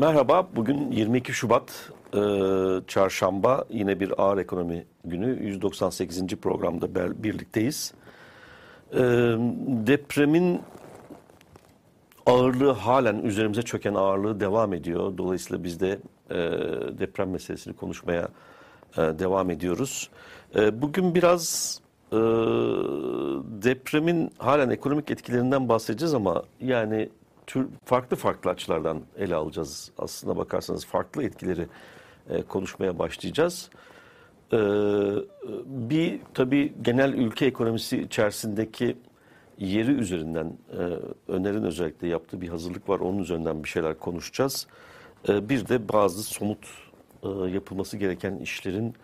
Merhaba, bugün 22 Şubat e, Çarşamba yine bir ağır ekonomi günü 198. programda birlikteyiz. E, depremin ağırlığı halen üzerimize çöken ağırlığı devam ediyor. Dolayısıyla biz de e, deprem meselesini konuşmaya e, devam ediyoruz. E, bugün biraz e, depremin halen ekonomik etkilerinden bahsedeceğiz ama yani tür, farklı farklı açılardan ele alacağız. Aslına bakarsanız farklı etkileri e, konuşmaya başlayacağız. E, bir tabii genel ülke ekonomisi içerisindeki yeri üzerinden e, Öner'in özellikle yaptığı bir hazırlık var. Onun üzerinden bir şeyler konuşacağız. E, bir de bazı somut e, yapılması gereken işlerin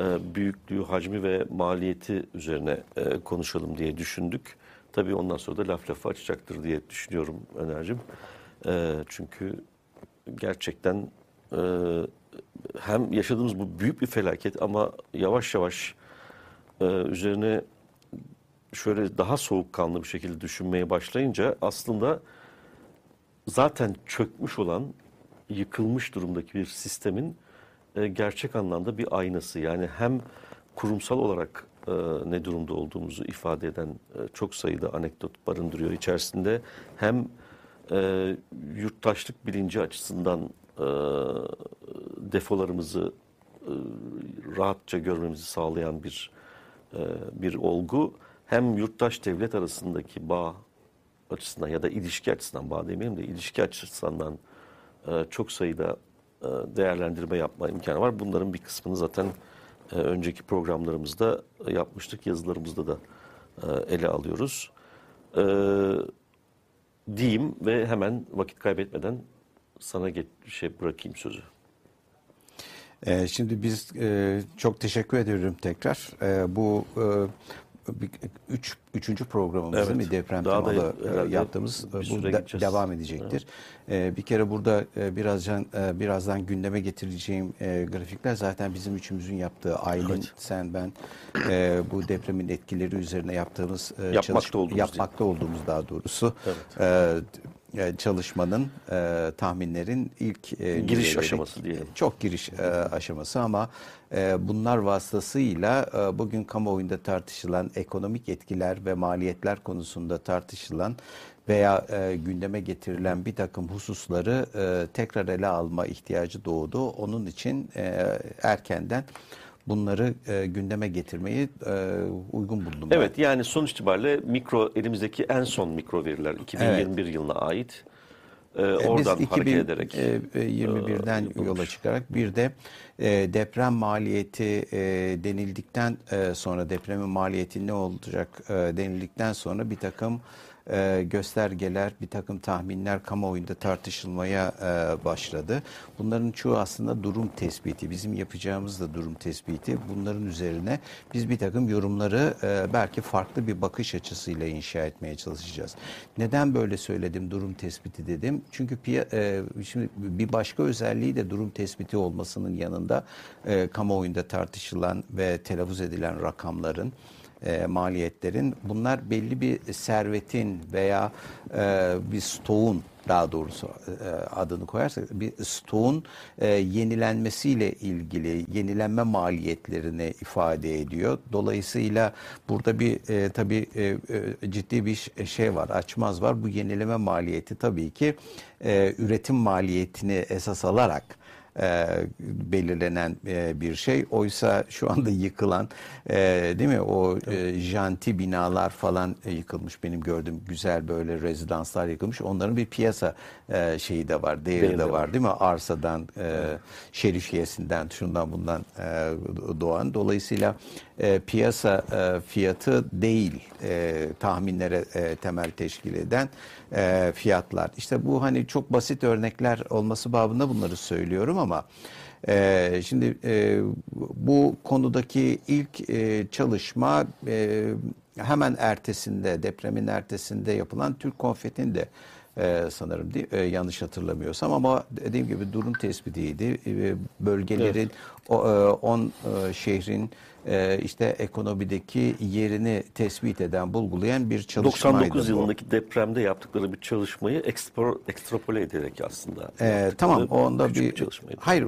e, büyüklüğü, hacmi ve maliyeti üzerine e, konuşalım diye düşündük. Tabii ondan sonra da laf lafı açacaktır diye düşünüyorum Öner'cim. E, çünkü gerçekten e, hem yaşadığımız bu büyük bir felaket ama yavaş yavaş e, üzerine şöyle daha soğukkanlı bir şekilde düşünmeye başlayınca aslında zaten çökmüş olan, yıkılmış durumdaki bir sistemin e, gerçek anlamda bir aynası. Yani hem kurumsal olarak e, ne durumda olduğumuzu ifade eden e, çok sayıda anekdot barındırıyor içerisinde. Hem e, yurttaşlık bilinci açısından e, defolarımızı e, rahatça görmemizi sağlayan bir e, bir olgu. Hem yurttaş devlet arasındaki bağ açısından ya da ilişki açısından bağ demeyelim de ilişki açısından e, çok sayıda e, değerlendirme yapma imkanı var. Bunların bir kısmını zaten önceki programlarımızda yapmıştık. Yazılarımızda da e, ele alıyoruz. E, diyeyim ve hemen vakit kaybetmeden sana get şey bırakayım sözü. Şimdi biz e, çok teşekkür ediyorum tekrar. E, bu e, bir- üç, üçüncü programımız Evet. mi? Deprem Daha da temalı e, herhalde yaptığımız e, bu de- gideceğiz. devam edecektir. E, bir kere burada e, birazdan e, birazdan gündeme getireceğim e, grafikler zaten bizim üçümüzün yaptığı Aylin, Evet. sen, ben e, bu depremin etkileri üzerine yaptığımız e, Yapmakta çalış- olduğumuz yapmakta olduğumuz daha doğrusu Evet. e, e, çalışmanın e, tahminlerin ilk e, Giriş aşaması diyelim. çok giriş e, aşaması ama e, bunlar vasıtasıyla e, bugün kamuoyunda tartışılan ekonomik etkiler ve maliyetler konusunda tartışılan veya e, gündeme getirilen bir takım hususları e, tekrar ele alma ihtiyacı doğdu. Onun için e, erkenden bunları e, gündeme getirmeyi e, uygun buldum. ben. Evet yani sonuç itibariyle mikro elimizdeki en son mikro veriler 2021 yılına ait. Ee, E, oradan Biz hareket ederek. 2021'den e, yola çıkarak bir de e, deprem maliyeti e, denildikten e, sonra depremin maliyeti ne olacak e, denildikten sonra bir takım e, göstergeler, bir takım tahminler kamuoyunda tartışılmaya e, başladı. Bunların çoğu aslında durum tespiti. Bizim yapacağımız da durum tespiti. Bunların üzerine biz bir takım yorumları e, belki farklı bir bakış açısıyla inşa etmeye çalışacağız. Neden böyle söyledim durum tespiti dedim? Çünkü şimdi bir başka özelliği de durum tespiti olmasının yanında kamuoyunda tartışılan ve telaffuz edilen rakamların e, maliyetlerin bunlar belli bir servetin veya e, bir stoğun daha doğrusu e, adını koyarsak bir stoğun e, yenilenmesiyle ilgili yenilenme maliyetlerini ifade ediyor. Dolayısıyla burada bir e, tabii e, e, ciddi bir şey var, açmaz var. Bu yenileme maliyeti tabii ki e, üretim maliyetini esas alarak e, belirlenen e, bir şey. Oysa şu anda yıkılan e, değil mi o e, janti binalar falan e, yıkılmış. Benim gördüğüm güzel böyle rezidanslar yıkılmış. Onların bir piyasa e, şeyi de var, değeri Değeri de de var, var. değil mi? Arsadan, e, şerifiyesinden, şundan bundan e, doğan. Dolayısıyla e, piyasa e, fiyatı değil e, tahminlere e, temel teşkil eden e, fiyatlar. İşte bu hani çok basit örnekler olması babında bunları söylüyorum ama e, şimdi e, bu konudaki ilk e, çalışma e, hemen ertesinde depremin ertesinde yapılan Türk Konfet'in de e, sanırım değil, e, yanlış hatırlamıyorsam ama dediğim gibi durum tespitiydi. E, bölgelerin o 10 şehrin e, işte ekonomideki yerini tespit eden, bulgulayan bir çalışmaydı 99 bu. yılındaki depremde yaptıkları bir çalışmayı ekspor, ekstrapole ederek aslında. Yaptıkları tamam onda küçük bir, çalışmaydı. hayır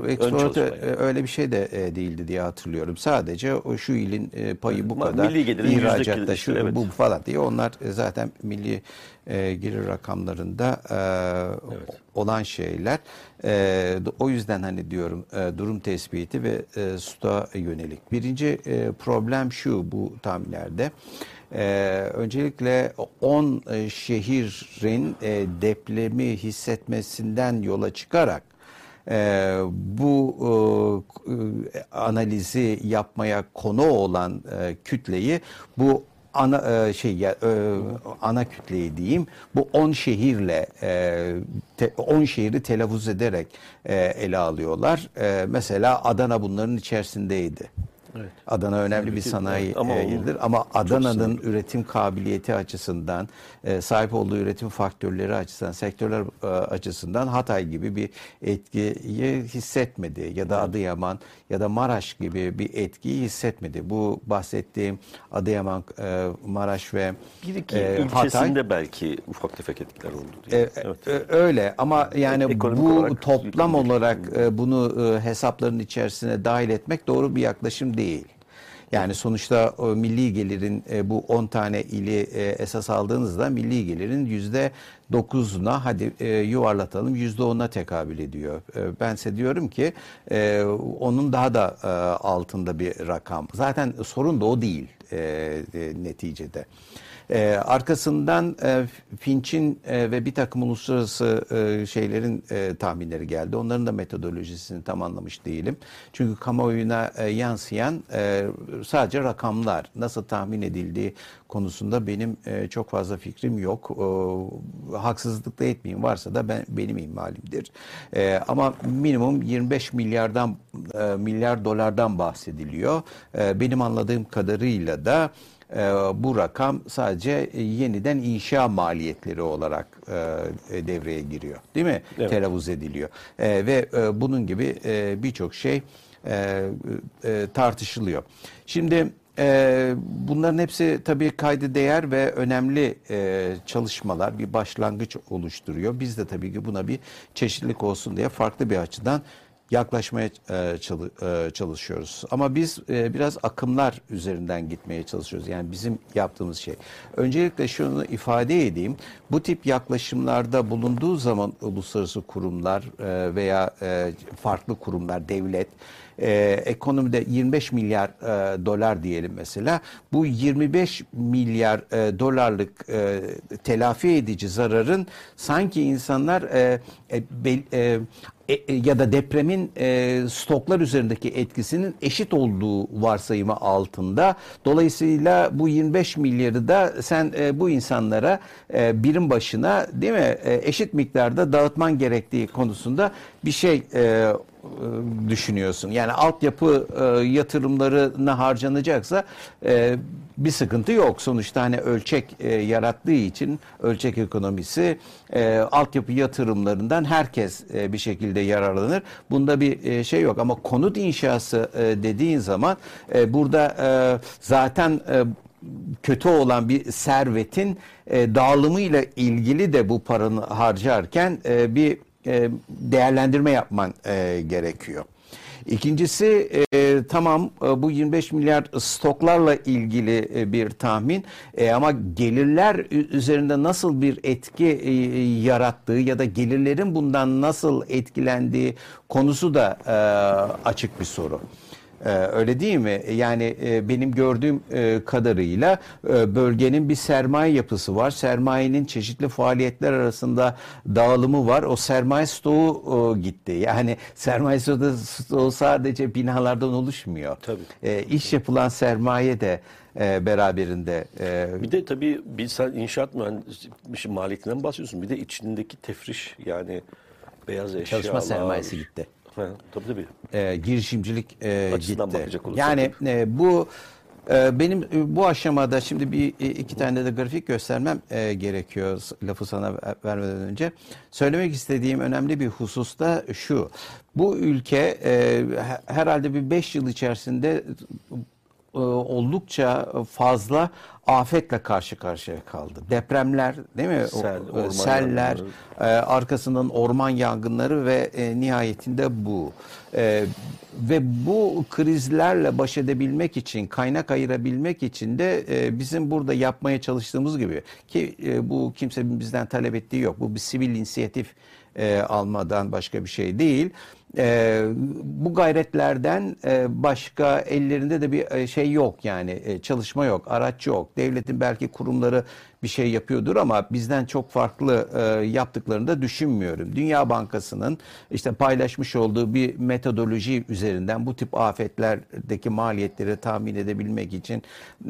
yani. e, öyle bir şey de e, değildi diye hatırlıyorum. Sadece o şu ilin e, payı bu Ma- kadar milli gelirin ihracatta şu evet. bu falan diye onlar e, zaten milli e, gelir rakamlarında e, olan şeyler. E, o yüzden hani diyorum e, durum tespiti ve e, SUTA yönelik. Birinci e, problem şu bu tahminlerde. Ee, öncelikle 10 e, şehrin e, depremi hissetmesinden yola çıkarak e, bu e, e, analizi yapmaya konu olan e, kütleyi bu ana e, şey ya, e, ana kütleyi diyeyim bu 10 şehirle e, te- 10 şehri telaffuz ederek e, ele alıyorlar. E, mesela Adana bunların içerisindeydi. Evet. Adana önemli bir Tabii ki, sanayi. Ama e, yeridir. Ama Adana'nın üretim kabiliyeti açısından, e, sahip olduğu üretim faktörleri açısından, sektörler e, açısından Hatay gibi bir etkiyi hissetmedi. Ya da Adıyaman ya da Maraş gibi bir etkiyi hissetmedi. Bu bahsettiğim Adıyaman, Maraş ve Bir iki e, ilçesinde belki ufak tefek etkiler oldu diye. e, evet. öyle ama yani Ekonomik bu olarak toplam olarak bunu hesapların içerisine dahil etmek doğru bir yaklaşım değil. Yani sonuçta o milli gelirin e, bu 10 tane ili e, esas aldığınızda milli gelirin yüzde dokuzuna hadi e, yuvarlatalım yüzde onuna tekabül ediyor. E, bense diyorum ki e, onun daha da e, altında bir rakam. Zaten sorun da o değil e, e, neticede. Ee, arkasından e, Finch'in e, ve bir takım uluslararası e, şeylerin e, tahminleri geldi. Onların da metodolojisini tam anlamış değilim. Çünkü kamuoyuna e, yansıyan e, sadece rakamlar nasıl tahmin edildiği konusunda benim e, çok fazla fikrim yok. E, haksızlık da etmeyeyim. Varsa da ben benim ihmalimdir. E, ama minimum 25 milyardan e, milyar dolardan bahsediliyor. E, benim anladığım kadarıyla da e, bu rakam sadece e, yeniden inşa maliyetleri olarak e, devreye giriyor. Değil mi? Evet. Telaffuz ediliyor. E, ve e, bunun gibi e, birçok şey e, e, tartışılıyor. Şimdi e, bunların hepsi tabii kaydı değer ve önemli e, çalışmalar, bir başlangıç oluşturuyor. Biz de tabii ki buna bir çeşitlilik olsun diye farklı bir açıdan yaklaşmaya e, e, çalışıyoruz. Ama biz e, biraz akımlar üzerinden gitmeye çalışıyoruz. Yani bizim yaptığımız şey. Öncelikle şunu ifade edeyim. Bu tip yaklaşımlarda bulunduğu zaman uluslararası kurumlar veya farklı kurumlar, devlet e, ekonomide 25 milyar e, dolar diyelim mesela. Bu 25 milyar e, dolarlık e, telafi edici zararın sanki insanlar e, e, bel- e, e, e, ya da depremin e, stoklar üzerindeki etkisinin eşit olduğu varsayımı altında. Dolayısıyla bu 25 milyarı da sen e, bu insanlara e, birim başına değil mi e, eşit miktarda dağıtman gerektiği konusunda bir şey e, düşünüyorsun. Yani altyapı e, yatırımlarına harcanacaksa e, bir sıkıntı yok. Sonuçta hani ölçek e, yarattığı için ölçek ekonomisi e, altyapı yatırımlarından herkes e, bir şekilde yararlanır. Bunda bir e, şey yok ama konut inşası e, dediğin zaman e, burada e, zaten e, kötü olan bir servetin e, dağılımıyla ilgili de bu paranı harcarken e, bir e, değerlendirme yapman e, gerekiyor. İkincisi e, tamam e, bu 25 milyar stoklarla ilgili e, bir tahmin E, ama gelirler üzerinde nasıl bir etki e, yarattığı ya da gelirlerin bundan nasıl etkilendiği konusu da e, açık bir soru. Ee, öyle değil mi? Yani e, benim gördüğüm e, kadarıyla e, bölgenin bir sermaye yapısı var. Sermayenin çeşitli faaliyetler arasında dağılımı var. O sermaye stoğu e, gitti. Yani sermaye stoğu, sadece binalardan oluşmuyor. Tabii. E, iş yapılan sermaye de e, beraberinde e, Bir de tabii bir sen inşaat mühendisi maliyetinden bahsediyorsun. Bir de içindeki tefriş yani beyaz eşyalar. çalışma sermayesi gitti. Tabii tabii. e, girişimcilik e, Açısından gitti. Yani e, bu e, benim e, bu aşamada şimdi bir e, iki tane de grafik göstermem e, gerekiyor lafı sana ver- vermeden önce. Söylemek istediğim önemli bir husus da şu. Bu ülke e, he- herhalde bir beş yıl içerisinde oldukça fazla afetle karşı karşıya kaldı. Depremler değil mi? Sel, orman Seller, e, arkasından orman yangınları ve e, nihayetinde bu. E, ve bu krizlerle baş edebilmek için, kaynak ayırabilmek için de e, bizim burada yapmaya çalıştığımız gibi ki e, bu kimse bizden talep ettiği yok. Bu bir sivil inisiyatif e, almadan başka bir şey değil. E, bu gayretlerden e, başka ellerinde de bir e, şey yok yani e, çalışma yok, araç yok. Devletin belki kurumları bir şey yapıyordur ama bizden çok farklı e, yaptıklarını da düşünmüyorum. Dünya Bankası'nın işte paylaşmış olduğu bir metodoloji üzerinden bu tip afetlerdeki maliyetleri tahmin edebilmek için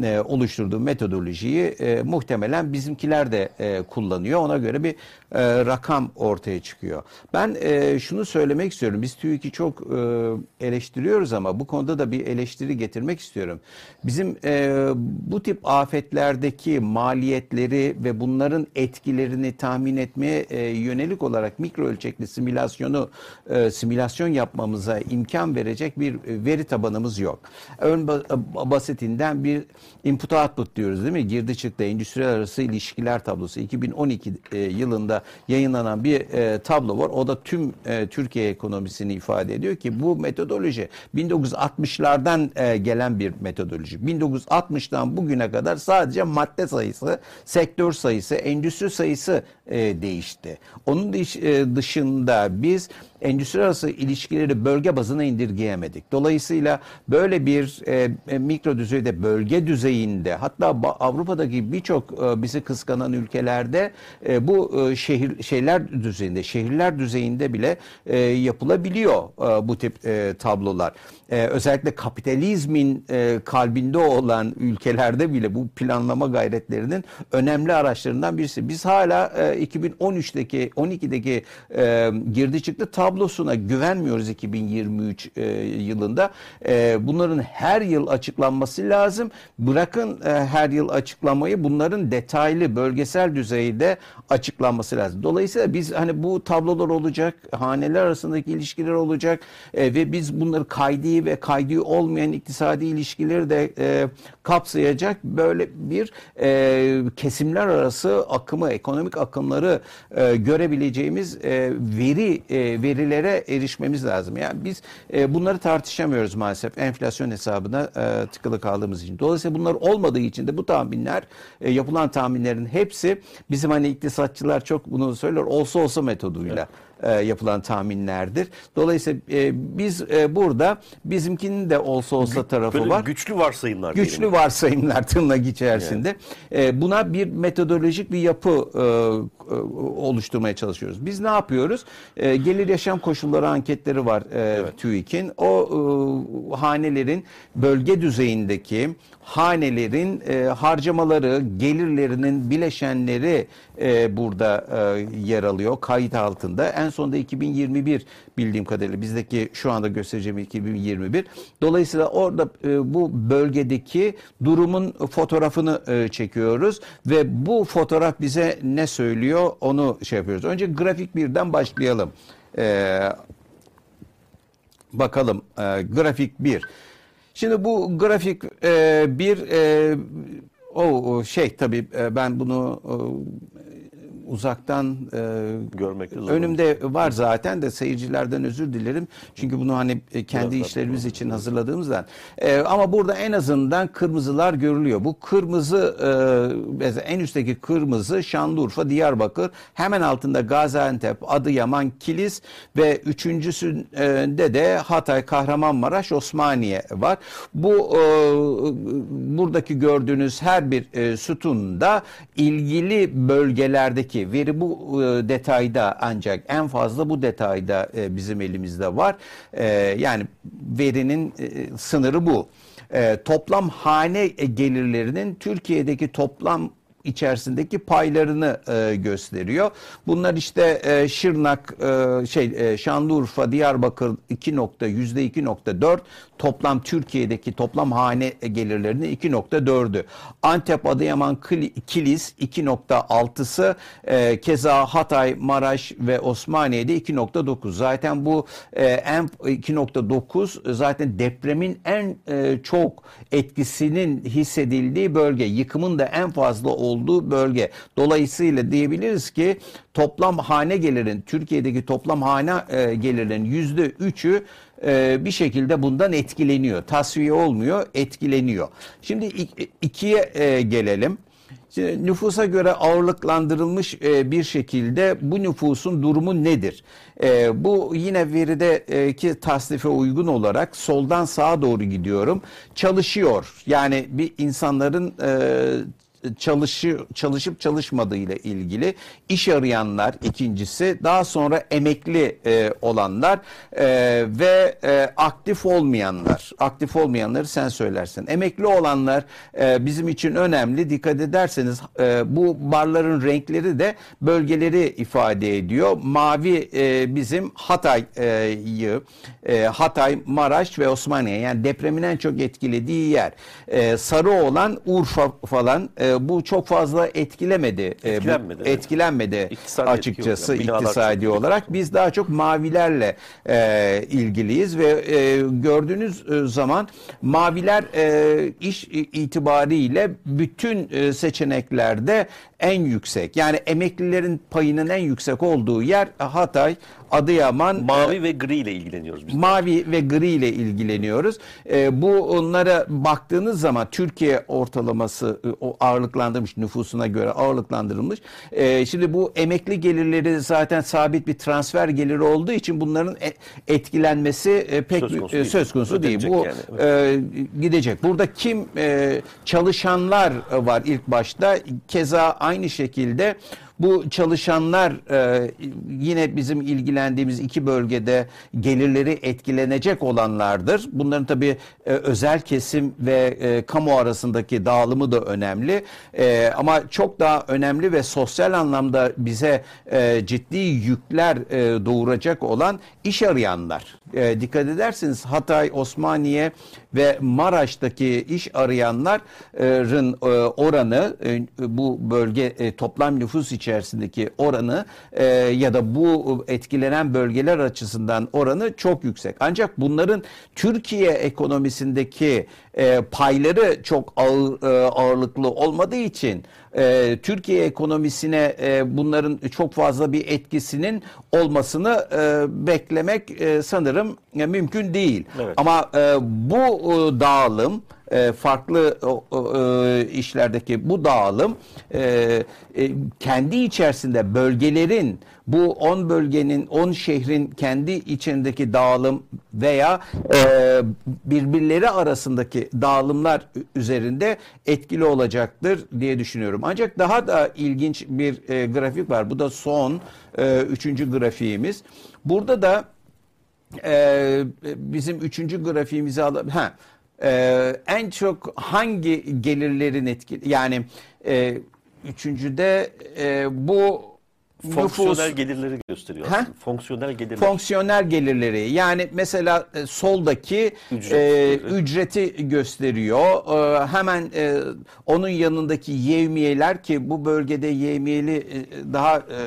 e, oluşturduğu metodolojiyi e, muhtemelen bizimkiler de e, kullanıyor. Ona göre bir e, rakam ortaya çıkıyor. Ben e, şunu söylemek istiyorum. Biz TÜİK'i çok e, eleştiriyoruz ama bu konuda da bir eleştiri getirmek istiyorum. Bizim e, bu tip afetlerdeki maliyetleri ve bunların etkilerini tahmin etmeye e, yönelik olarak mikro ölçekli simülasyonu e, simülasyon yapmamıza imkan verecek bir e, veri tabanımız yok. Ön ba- basitinden bir input output diyoruz değil mi? Girdi çıktı endüstriyel arası ilişkiler tablosu 2012 e, yılında yayınlanan bir e, tablo var. O da tüm e, Türkiye ekonomisini ifade ediyor ki bu metodoloji 1960'lardan e, gelen bir metodoloji. 1960'dan bugüne kadar sadece madde sayısı, sektör sayısı, endüstri sayısı e, değişti. Onun e, dışında biz endüstri arası ilişkileri bölge bazına indirgeyemedik. Dolayısıyla böyle bir e, e, mikro düzeyde, bölge düzeyinde hatta Avrupa'daki birçok e, bizi kıskanan ülkelerde e, bu e, şehir şeyler düzeyinde, şehirler düzeyinde bile e, yapılabiliyor e, bu tip e, tablolar. E, özellikle kapitalizmin e, kalbinde olan ülkelerde bile bu planlama gayretlerinin önemli araçlarından birisi. Biz hala e, 2013'teki 12'deki e, girdi çıktı tablosuna güvenmiyoruz 2023 e, yılında. E, bunların her yıl açıklanması lazım. Bırakın e, her yıl açıklamayı bunların detaylı bölgesel düzeyde açıklanması lazım. Dolayısıyla biz hani bu tablolar olacak, haneler arasındaki ilişkiler olacak e, ve biz bunları kaydi ve kaydı olmayan iktisadi ilişkileri de e, kapsayacak böyle bir e, kesimler arası akımı, ekonomik akımları e, görebileceğimiz e, veri e, verilere erişmemiz lazım. Yani biz e, bunları tartışamıyoruz maalesef enflasyon hesabına e, tıkılı kaldığımız için. Dolayısıyla bunlar olmadığı için de bu tahminler e, yapılan tahminlerin hepsi bizim hani iktisatçılar çok bunu söyler olsa olsa metoduyla e, yapılan tahminlerdir. Dolayısıyla e, biz e, burada bizimkinin de olsa olsa tarafı Böyle var. güçlü varsayımlar Güçlü diyelim. varsayımlar tırnak içerisinde. E, buna bir metodolojik bir yapı e, oluşturmaya çalışıyoruz. Biz ne yapıyoruz? E, gelir yaşam koşulları anketleri var e, TÜİK'in. O e, hanelerin bölge düzeyindeki hanelerin e, harcamaları, gelirlerinin bileşenleri e, burada e, yer alıyor kayıt altında. En sonunda 2021 bildiğim kadarıyla bizdeki şu anda göstereceğim 2021. Dolayısıyla orada e, bu bölgedeki durumun fotoğrafını e, çekiyoruz ve bu fotoğraf bize ne söylüyor onu şey yapıyoruz. Önce grafik birden başlayalım. E, bakalım e, grafik 1. Şimdi bu grafik e, bir e, o, o şey tabii e, ben bunu e, uzaktan e, zorlanıyoruz. önümde var zaten de seyircilerden özür dilerim. Çünkü bunu hani e, kendi Biraz işlerimiz için hazırladığımızdan. E, ama burada en azından kırmızılar görülüyor. Bu kırmızı e, en üstteki kırmızı Şanlıurfa, Diyarbakır. Hemen altında Gaziantep, Adıyaman, Kilis ve üçüncüsünde de Hatay, Kahramanmaraş, Osmaniye var. Bu e, buradaki gördüğünüz her bir e, sütunda ilgili bölgelerdeki veri bu e, detayda ancak en fazla bu detayda e, bizim elimizde var. E, yani verinin sınırı bu. Toplam hane gelirlerinin Türkiye'deki toplam içerisindeki paylarını e, gösteriyor. Bunlar işte e, Şırnak, e, şey e, Şanlıurfa, Diyarbakır 2 nokta yüzde 2.4 toplam Türkiye'deki toplam hane gelirlerinin 2.4'ü. Antep, Adıyaman, Kilis 2.6'sı, e, keza Hatay, Maraş ve Osmaniye'de 2.9. Zaten bu e, en 2.9 zaten depremin en e, çok etkisinin hissedildiği bölge, yıkımın da en fazla olduğu bölge. Dolayısıyla diyebiliriz ki toplam hane gelirin Türkiye'deki toplam hane e, gelirlerin yüzde üçü e, bir şekilde bundan etkileniyor. Tasfiye olmuyor, etkileniyor. Şimdi ikiye e, gelelim. Şimdi nüfusa göre ağırlıklandırılmış bir şekilde bu nüfusun durumu nedir? Bu yine verideki tasnife uygun olarak soldan sağa doğru gidiyorum. Çalışıyor. Yani bir insanların çalışı, çalışıp çalışmadığı ile ilgili iş arayanlar ikincisi daha sonra emekli e, olanlar e, ve e, aktif olmayanlar. Aktif olmayanları sen söylersin. Emekli olanlar e, bizim için önemli. Dikkat ederseniz e, bu barların renkleri de bölgeleri ifade ediyor. Mavi e, bizim Hatay'ı e, Hatay Maraş ve Osmaniye yani depremin en çok etkilediği yer. E, sarı olan Urfa falan e, bu çok fazla etkilemedi. Etkilenmedi. Bu, etkilenmedi İktisadi açıkçası etki iktisadi olarak. Biz daha çok mavilerle e, ilgiliyiz ve e, gördüğünüz e, zaman maviler e, iş itibariyle bütün e, seçeneklerde en yüksek. Yani emeklilerin payının en yüksek olduğu yer Hatay, Adıyaman. Mavi e, ve gri ile ilgileniyoruz biz. Mavi ve gri ile ilgileniyoruz. E, bu onlara baktığınız zaman Türkiye ortalaması e, o ağırlıklandırmış nüfusuna göre ağırlıklandırılmış. E, şimdi bu emekli gelirleri zaten sabit bir transfer geliri olduğu için bunların e, etkilenmesi pek söz konusu, söz konusu değil. Bu yani. e, gidecek. Burada kim e, çalışanlar var ilk başta. Keza aynı şekilde bu çalışanlar e, yine bizim ilgilendiğimiz iki bölgede gelirleri etkilenecek olanlardır. Bunların tabii e, özel kesim ve e, kamu arasındaki dağılımı da önemli. E, ama çok daha önemli ve sosyal anlamda bize e, ciddi yükler e, doğuracak olan iş arayanlar. E, dikkat edersiniz Hatay, Osmaniye ve Maraş'taki iş arayanların e, oranı e, bu bölge e, toplam nüfus içerisindeki oranı ya da bu etkilenen bölgeler açısından oranı çok yüksek. Ancak bunların Türkiye ekonomisindeki payları çok ağır, ağırlıklı olmadığı için e, Türkiye ekonomisine e, bunların çok fazla bir etkisinin olmasını e, beklemek e, sanırım e, mümkün değil. Evet. Ama e, bu e, dağılım e, farklı e, işlerdeki bu dağılım e, kendi içerisinde bölgelerin bu 10 bölgenin 10 şehrin kendi içindeki dağılım veya birbirleri arasındaki dağılımlar üzerinde etkili olacaktır diye düşünüyorum. Ancak daha da ilginç bir grafik var. Bu da son üçüncü grafiğimiz. Burada da bizim üçüncü grafiğimizi alalım. Ha, e, en çok hangi gelirlerin etkili yani e, üçüncüde e, bu Fonksiyonel nüfus, gelirleri gösteriyor. Ha? Fonksiyonel gelirleri. Fonksiyonel gelirleri. Yani mesela e, soldaki Ücret, e, ücreti gösteriyor. E, hemen e, onun yanındaki yevmiyeler ki bu bölgede yevmiyeli e, daha e,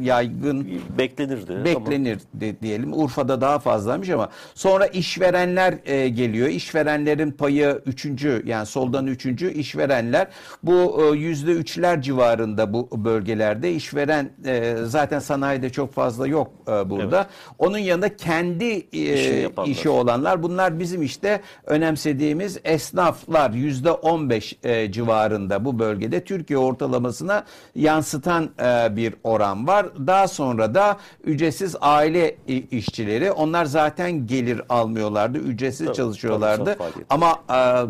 yaygın beklenirdi. Beklenir ama... diyelim. Urfa'da daha fazlaymış ama sonra işverenler e, geliyor. İşverenlerin payı üçüncü yani soldan üçüncü işverenler bu e, yüzde üçler civarında bu bölgelerde işveren e, zaten sanayide çok fazla yok e, burada. Evet. Onun yanında kendi e, işi olanlar bunlar bizim işte önemsediğimiz esnaflar yüzde on beş e, civarında bu bölgede Türkiye ortalamasına yansıtan e, bir oran var var. Daha sonra da ücretsiz aile işçileri. Onlar zaten gelir almıyorlardı. Ücretsiz Tabii, çalışıyorlardı. faaliyet. Ama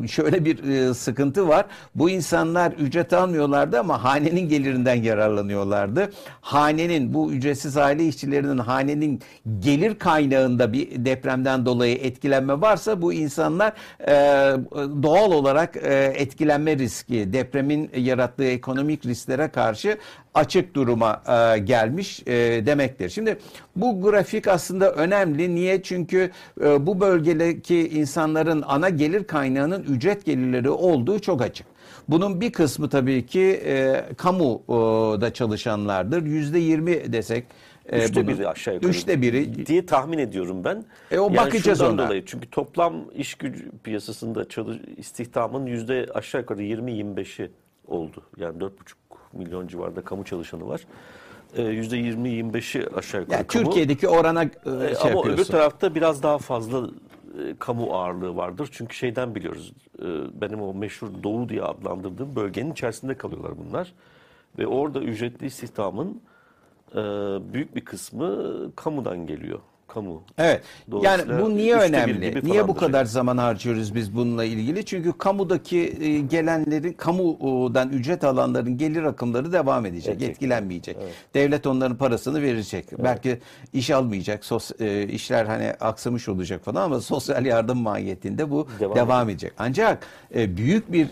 e, şöyle bir e, sıkıntı var. Bu insanlar ücret almıyorlardı ama hanenin gelirinden yararlanıyorlardı. Hanenin bu ücretsiz aile işçilerinin hanenin gelir kaynağında bir depremden dolayı etkilenme varsa bu insanlar e, doğal olarak etkilenme riski, depremin yarattığı ekonomik risklere karşı açık duruma e, gelmiş e, demektir. Şimdi bu grafik aslında önemli. Niye? Çünkü e, bu bölgedeki insanların ana gelir kaynağının ücret gelirleri olduğu çok açık. Bunun bir kısmı tabii ki e, kamuda çalışanlardır. Yüzde yirmi desek. e, Üçte bunun- biri aşağı yukarı. Üçte biri. diye tahmin ediyorum ben. E, o bakacağız şundan ona. dolayı çünkü toplam iş gücü piyasasında çalış, istihdamın yüzde aşağı yukarı 20-25'i oldu. Yani 4,5 milyon civarında kamu çalışanı var. Ee, Yüzde 20-25'i aşağı yukarı Yani kamu. Türkiye'deki orana e, Ee, şey Ama yapıyorsun. öbür tarafta biraz daha fazla e, kamu ağırlığı vardır. Çünkü şeyden biliyoruz. e, benim o meşhur Doğu diye adlandırdığım bölgenin içerisinde kalıyorlar bunlar. Ve orada ücretli istihdamın e, büyük bir kısmı kamudan geliyor. Kamu. Evet. Yani bu niye önemli? Niye bu falandır. kadar zaman harcıyoruz biz bununla ilgili? Çünkü kamudaki e, gelenlerin, kamudan ücret alanların gelir akımları devam edecek, Edecek. etkilenmeyecek. Devlet onların parasını verecek. Belki iş almayacak, sos, e, işler hani aksamış olacak falan ama sosyal yardım mahiyetinde bu devam, Devam edecek. Ancak e, büyük bir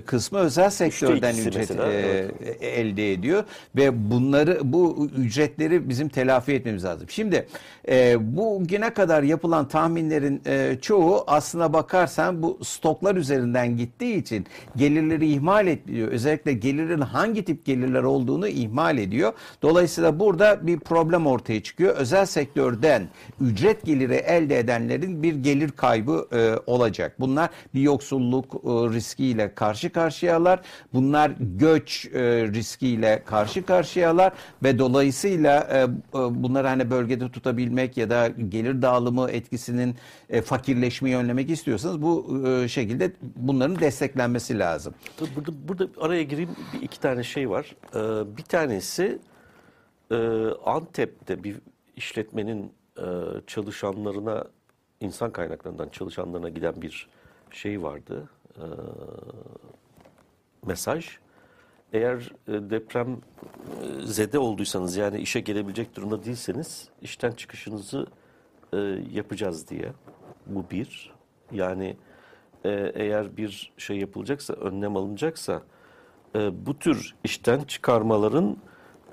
kısmı özel sektörden ücret mesela, e, evet. elde ediyor ve bunları bu ücretleri bizim telafi etmemiz lazım. Şimdi e, bugüne kadar yapılan tahminlerin e, çoğu aslına bakarsan bu stoklar üzerinden gittiği için gelirleri ihmal ediyor. Özellikle gelirin hangi tip gelirler olduğunu ihmal ediyor. Dolayısıyla burada bir problem ortaya çıkıyor. Özel sektörden ücret geliri elde edenlerin bir gelir kaybı e, olacak. Bunlar bir yoksulluk e, riskiyle karşı karşıyalar. Bunlar göç e, riskiyle karşı karşıyalar ve dolayısıyla e, e, bunları hani bölgede tutabilmek ya da gelir dağılımı etkisinin e, fakirleşmeyi önlemek istiyorsanız bu e, şekilde bunların desteklenmesi lazım. Burada, burada araya gireyim bir iki tane şey var. Ee, bir tanesi e, Antep'te bir işletmenin e, çalışanlarına insan kaynaklarından çalışanlarına giden bir şey vardı. Ee, mesaj. Eğer e, deprem e, zede olduysanız yani işe gelebilecek durumda değilseniz işten çıkışınızı e, yapacağız diye. Bu bir. Yani e, eğer bir şey yapılacaksa, önlem alınacaksa e, bu tür işten çıkarmaların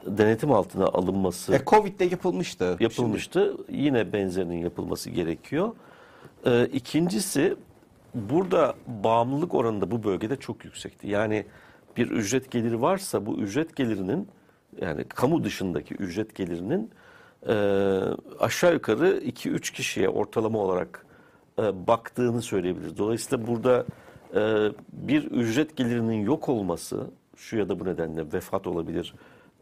denetim altına alınması E, Covid'de yapılmıştı. yapılmıştı. Yine benzerinin yapılması gerekiyor. Ee, ikincisi burada bağımlılık oranı da bu bölgede çok yüksekti. Yani bir ücret geliri varsa bu ücret gelirinin yani kamu dışındaki ücret gelirinin e, aşağı yukarı 2-3 kişiye ortalama olarak e, baktığını söyleyebiliriz. Dolayısıyla burada e, bir ücret gelirinin yok olması şu ya da bu nedenle vefat olabilir,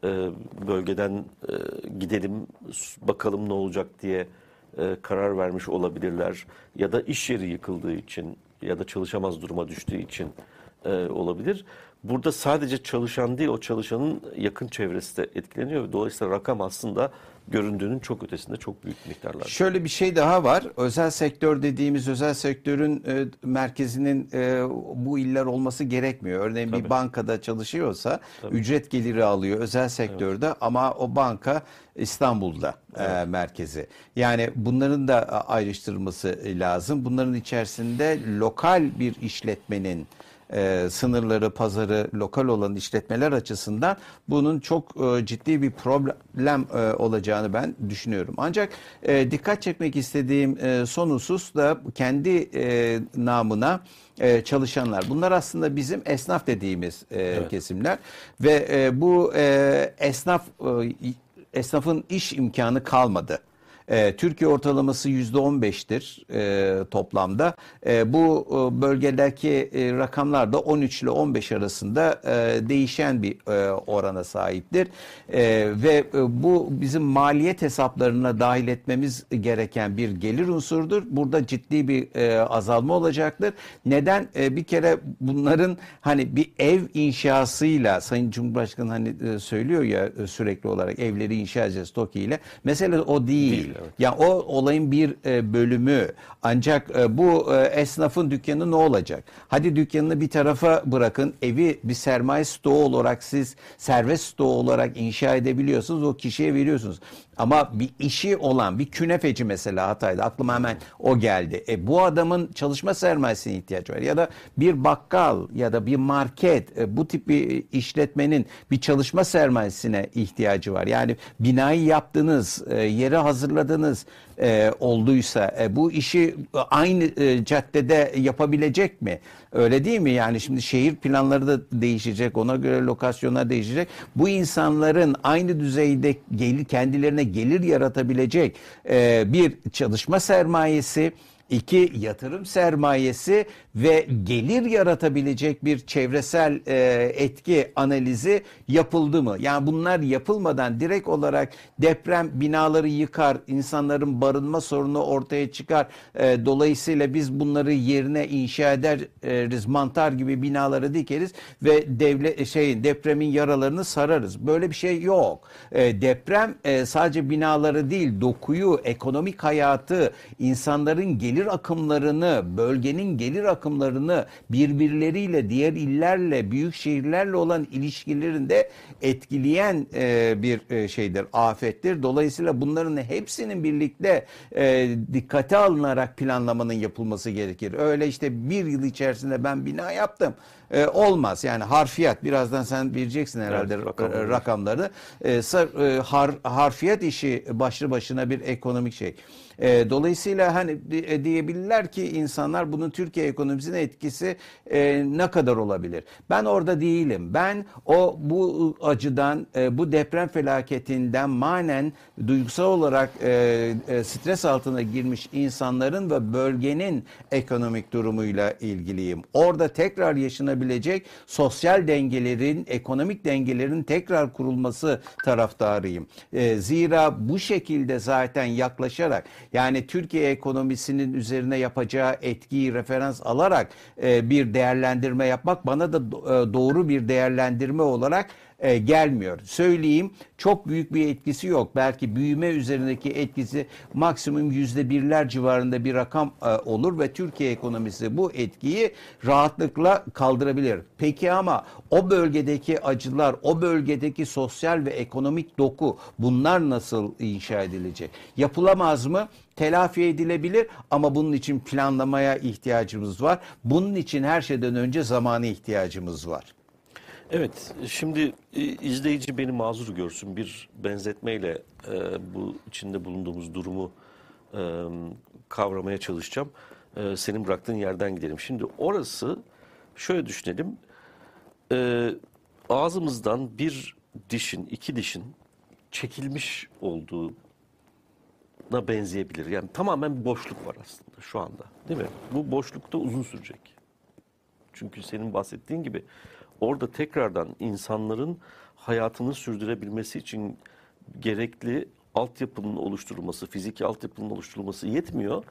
e, bölgeden e, gidelim bakalım ne olacak diye e, karar vermiş olabilirler ya da iş yeri yıkıldığı için ya da çalışamaz duruma düştüğü için e, olabilir. Burada sadece çalışan değil o çalışanın yakın çevresi de etkileniyor. Dolayısıyla rakam aslında göründüğünün çok ötesinde çok büyük miktarlar. Şöyle bir şey daha var. Özel sektör dediğimiz özel sektörün e, merkezinin e, bu iller olması gerekmiyor. Örneğin bir Tabii. bankada çalışıyorsa ücret geliri alıyor özel sektörde ama o banka İstanbul'da e, merkezi. Yani bunların da ayrıştırılması lazım. Bunların içerisinde lokal bir işletmenin e, sınırları, pazarı lokal olan işletmeler açısından bunun çok e, ciddi bir problem e, olacağını ben düşünüyorum. Ancak e, dikkat çekmek istediğim e, son husus da kendi e, namına e, çalışanlar. Bunlar aslında bizim esnaf dediğimiz e, kesimler ve e, bu e, esnaf e, esnafın iş imkanı kalmadı. E, Türkiye ortalaması %15'tir e, toplamda. E, bu e, bölgedeki e, rakamlar da 13 ile 15 arasında e, değişen bir orana sahiptir. E, ve bu bizim maliyet hesaplarına dahil etmemiz gereken bir gelir unsurdur. Burada ciddi bir azalma olacaktır. Neden? Bir kere bunların hani bir ev inşasıyla Sayın Cumhurbaşkanı hani söylüyor ya sürekli olarak evleri inşa edeceğiz TOKİ ile. Mesele o değil. Değil, evet. Ya o olayın bir e, bölümü. Ancak e, bu e, esnafın dükkanı ne olacak? Hadi dükkanını bir tarafa bırakın. Evi bir sermaye stoğu olarak siz servet stoğu olarak inşa edebiliyorsunuz. O kişiye veriyorsunuz. Ama bir işi olan bir künefeci mesela Hatay'da aklıma hemen o geldi. E, bu adamın çalışma sermayesine ihtiyacı var. Ya da bir bakkal ya da bir market e, bu tip bir işletmenin bir çalışma sermayesine ihtiyacı var. Yani binayı yaptınız, e, yeri hazırladınız e, olduysa e, bu işi aynı e, caddede yapabilecek mi? Öyle değil mi? Yani şimdi şehir planları da değişecek. Ona göre lokasyonlar değişecek. Bu insanların aynı düzeyde gelir kendilerine gelir yaratabilecek e, bir çalışma sermayesi İki, yatırım sermayesi ve gelir yaratabilecek bir çevresel e, etki analizi yapıldı mı? Yani bunlar yapılmadan direkt olarak deprem binaları yıkar, insanların barınma sorunu ortaya çıkar. E, dolayısıyla biz bunları yerine inşa ederiz, mantar gibi binaları dikeriz ve devlet şeyin depremin yaralarını sararız. Böyle bir şey yok. E, deprem e, sadece binaları değil, dokuyu, ekonomik hayatı, insanların gelir gelir akımlarını, bölgenin gelir akımlarını birbirleriyle, diğer illerle, büyük şehirlerle olan ilişkilerinde etkileyen e, bir e, şeydir, afettir. Dolayısıyla bunların hepsinin birlikte e, dikkate alınarak planlamanın yapılması gerekir. Öyle işte bir yıl içerisinde ben bina yaptım. E, olmaz. Yani harfiyat birazdan sen bileceksin herhalde Evet, rakamları. rakamları. E, e, har, harfiyat işi başlı başına bir ekonomik şey. E, dolayısıyla hani e, diyebilirler ki insanlar bunun Türkiye ekonomisine etkisi e, ne kadar olabilir? Ben orada değilim. Ben o bu acıdan, e, bu deprem felaketinden manen duygusal olarak e, e, stres altına girmiş insanların ve bölgenin ekonomik durumuyla ilgiliyim. Orada tekrar yaşanabilecek sosyal dengelerin, ekonomik dengelerin tekrar kurulması taraftarıyım. E, zira bu şekilde zaten yaklaşarak yani Türkiye ekonomisinin üzerine yapacağı etkiyi referans alarak e, bir değerlendirme yapmak bana da e, doğru bir değerlendirme olarak e, gelmiyor. Söyleyeyim çok büyük bir etkisi yok. Belki büyüme üzerindeki etkisi maksimum yüzde birler civarında bir rakam e, olur ve Türkiye ekonomisi bu etkiyi rahatlıkla kaldırabilir. Peki ama o bölgedeki acılar, o bölgedeki sosyal ve ekonomik doku bunlar nasıl inşa edilecek? Yapılamaz mı? Telafi edilebilir ama bunun için planlamaya ihtiyacımız var. Bunun için her şeyden önce zamana ihtiyacımız var. Evet, şimdi e, izleyici beni mazur görsün. Bir benzetmeyle e, bu içinde bulunduğumuz durumu e, kavramaya çalışacağım. E, senin bıraktığın yerden gidelim. Şimdi orası şöyle düşünelim. E, ağzımızdan bir dişin, iki dişin çekilmiş olduğuna benzeyebilir. Yani tamamen bir boşluk var aslında şu anda. Değil mi? Bu boşlukta uzun sürecek. Çünkü senin bahsettiğin gibi orada tekrardan insanların hayatını sürdürebilmesi için gerekli altyapının oluşturulması, fiziki altyapının oluşturulması yetmiyor.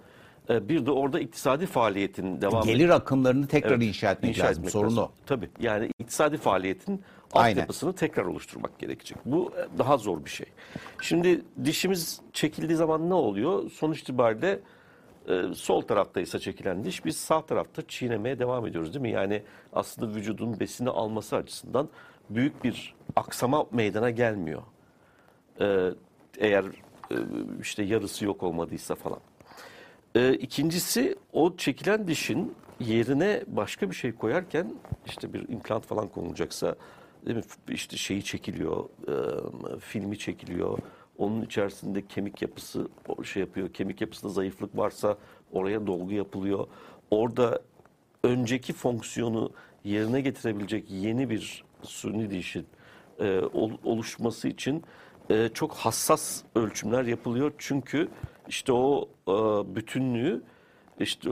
Ee, Bir de orada iktisadi faaliyetin devam Gelir akımlarını tekrar Evet, inşa etmek inşa lazım. etmek Sorun lazım. o. Tabii yani iktisadi faaliyetin altyapısını tekrar oluşturmak gerekecek. Bu e, daha zor bir şey. Şimdi dişimiz çekildiği zaman ne oluyor? Sonuç itibariyle e, sol taraftaysa çekilen diş biz sağ tarafta çiğnemeye devam ediyoruz değil mi? Yani aslında vücudun besini alması açısından büyük bir aksama meydana gelmiyor. E, eğer e, işte yarısı yok olmadıysa falan. Ee, ikincisi o çekilen dişin yerine başka bir şey koyarken işte bir implant falan konulacaksa değil mi? işte şeyi çekiliyor, e, filmi çekiliyor. Onun içerisinde kemik yapısı şey yapıyor. Kemik yapısında zayıflık varsa oraya dolgu yapılıyor. Orada önceki fonksiyonu yerine getirebilecek yeni bir suni dişin e, ol- oluşması için e, çok hassas ölçümler yapılıyor. Çünkü işte o e, bütünlüğü işte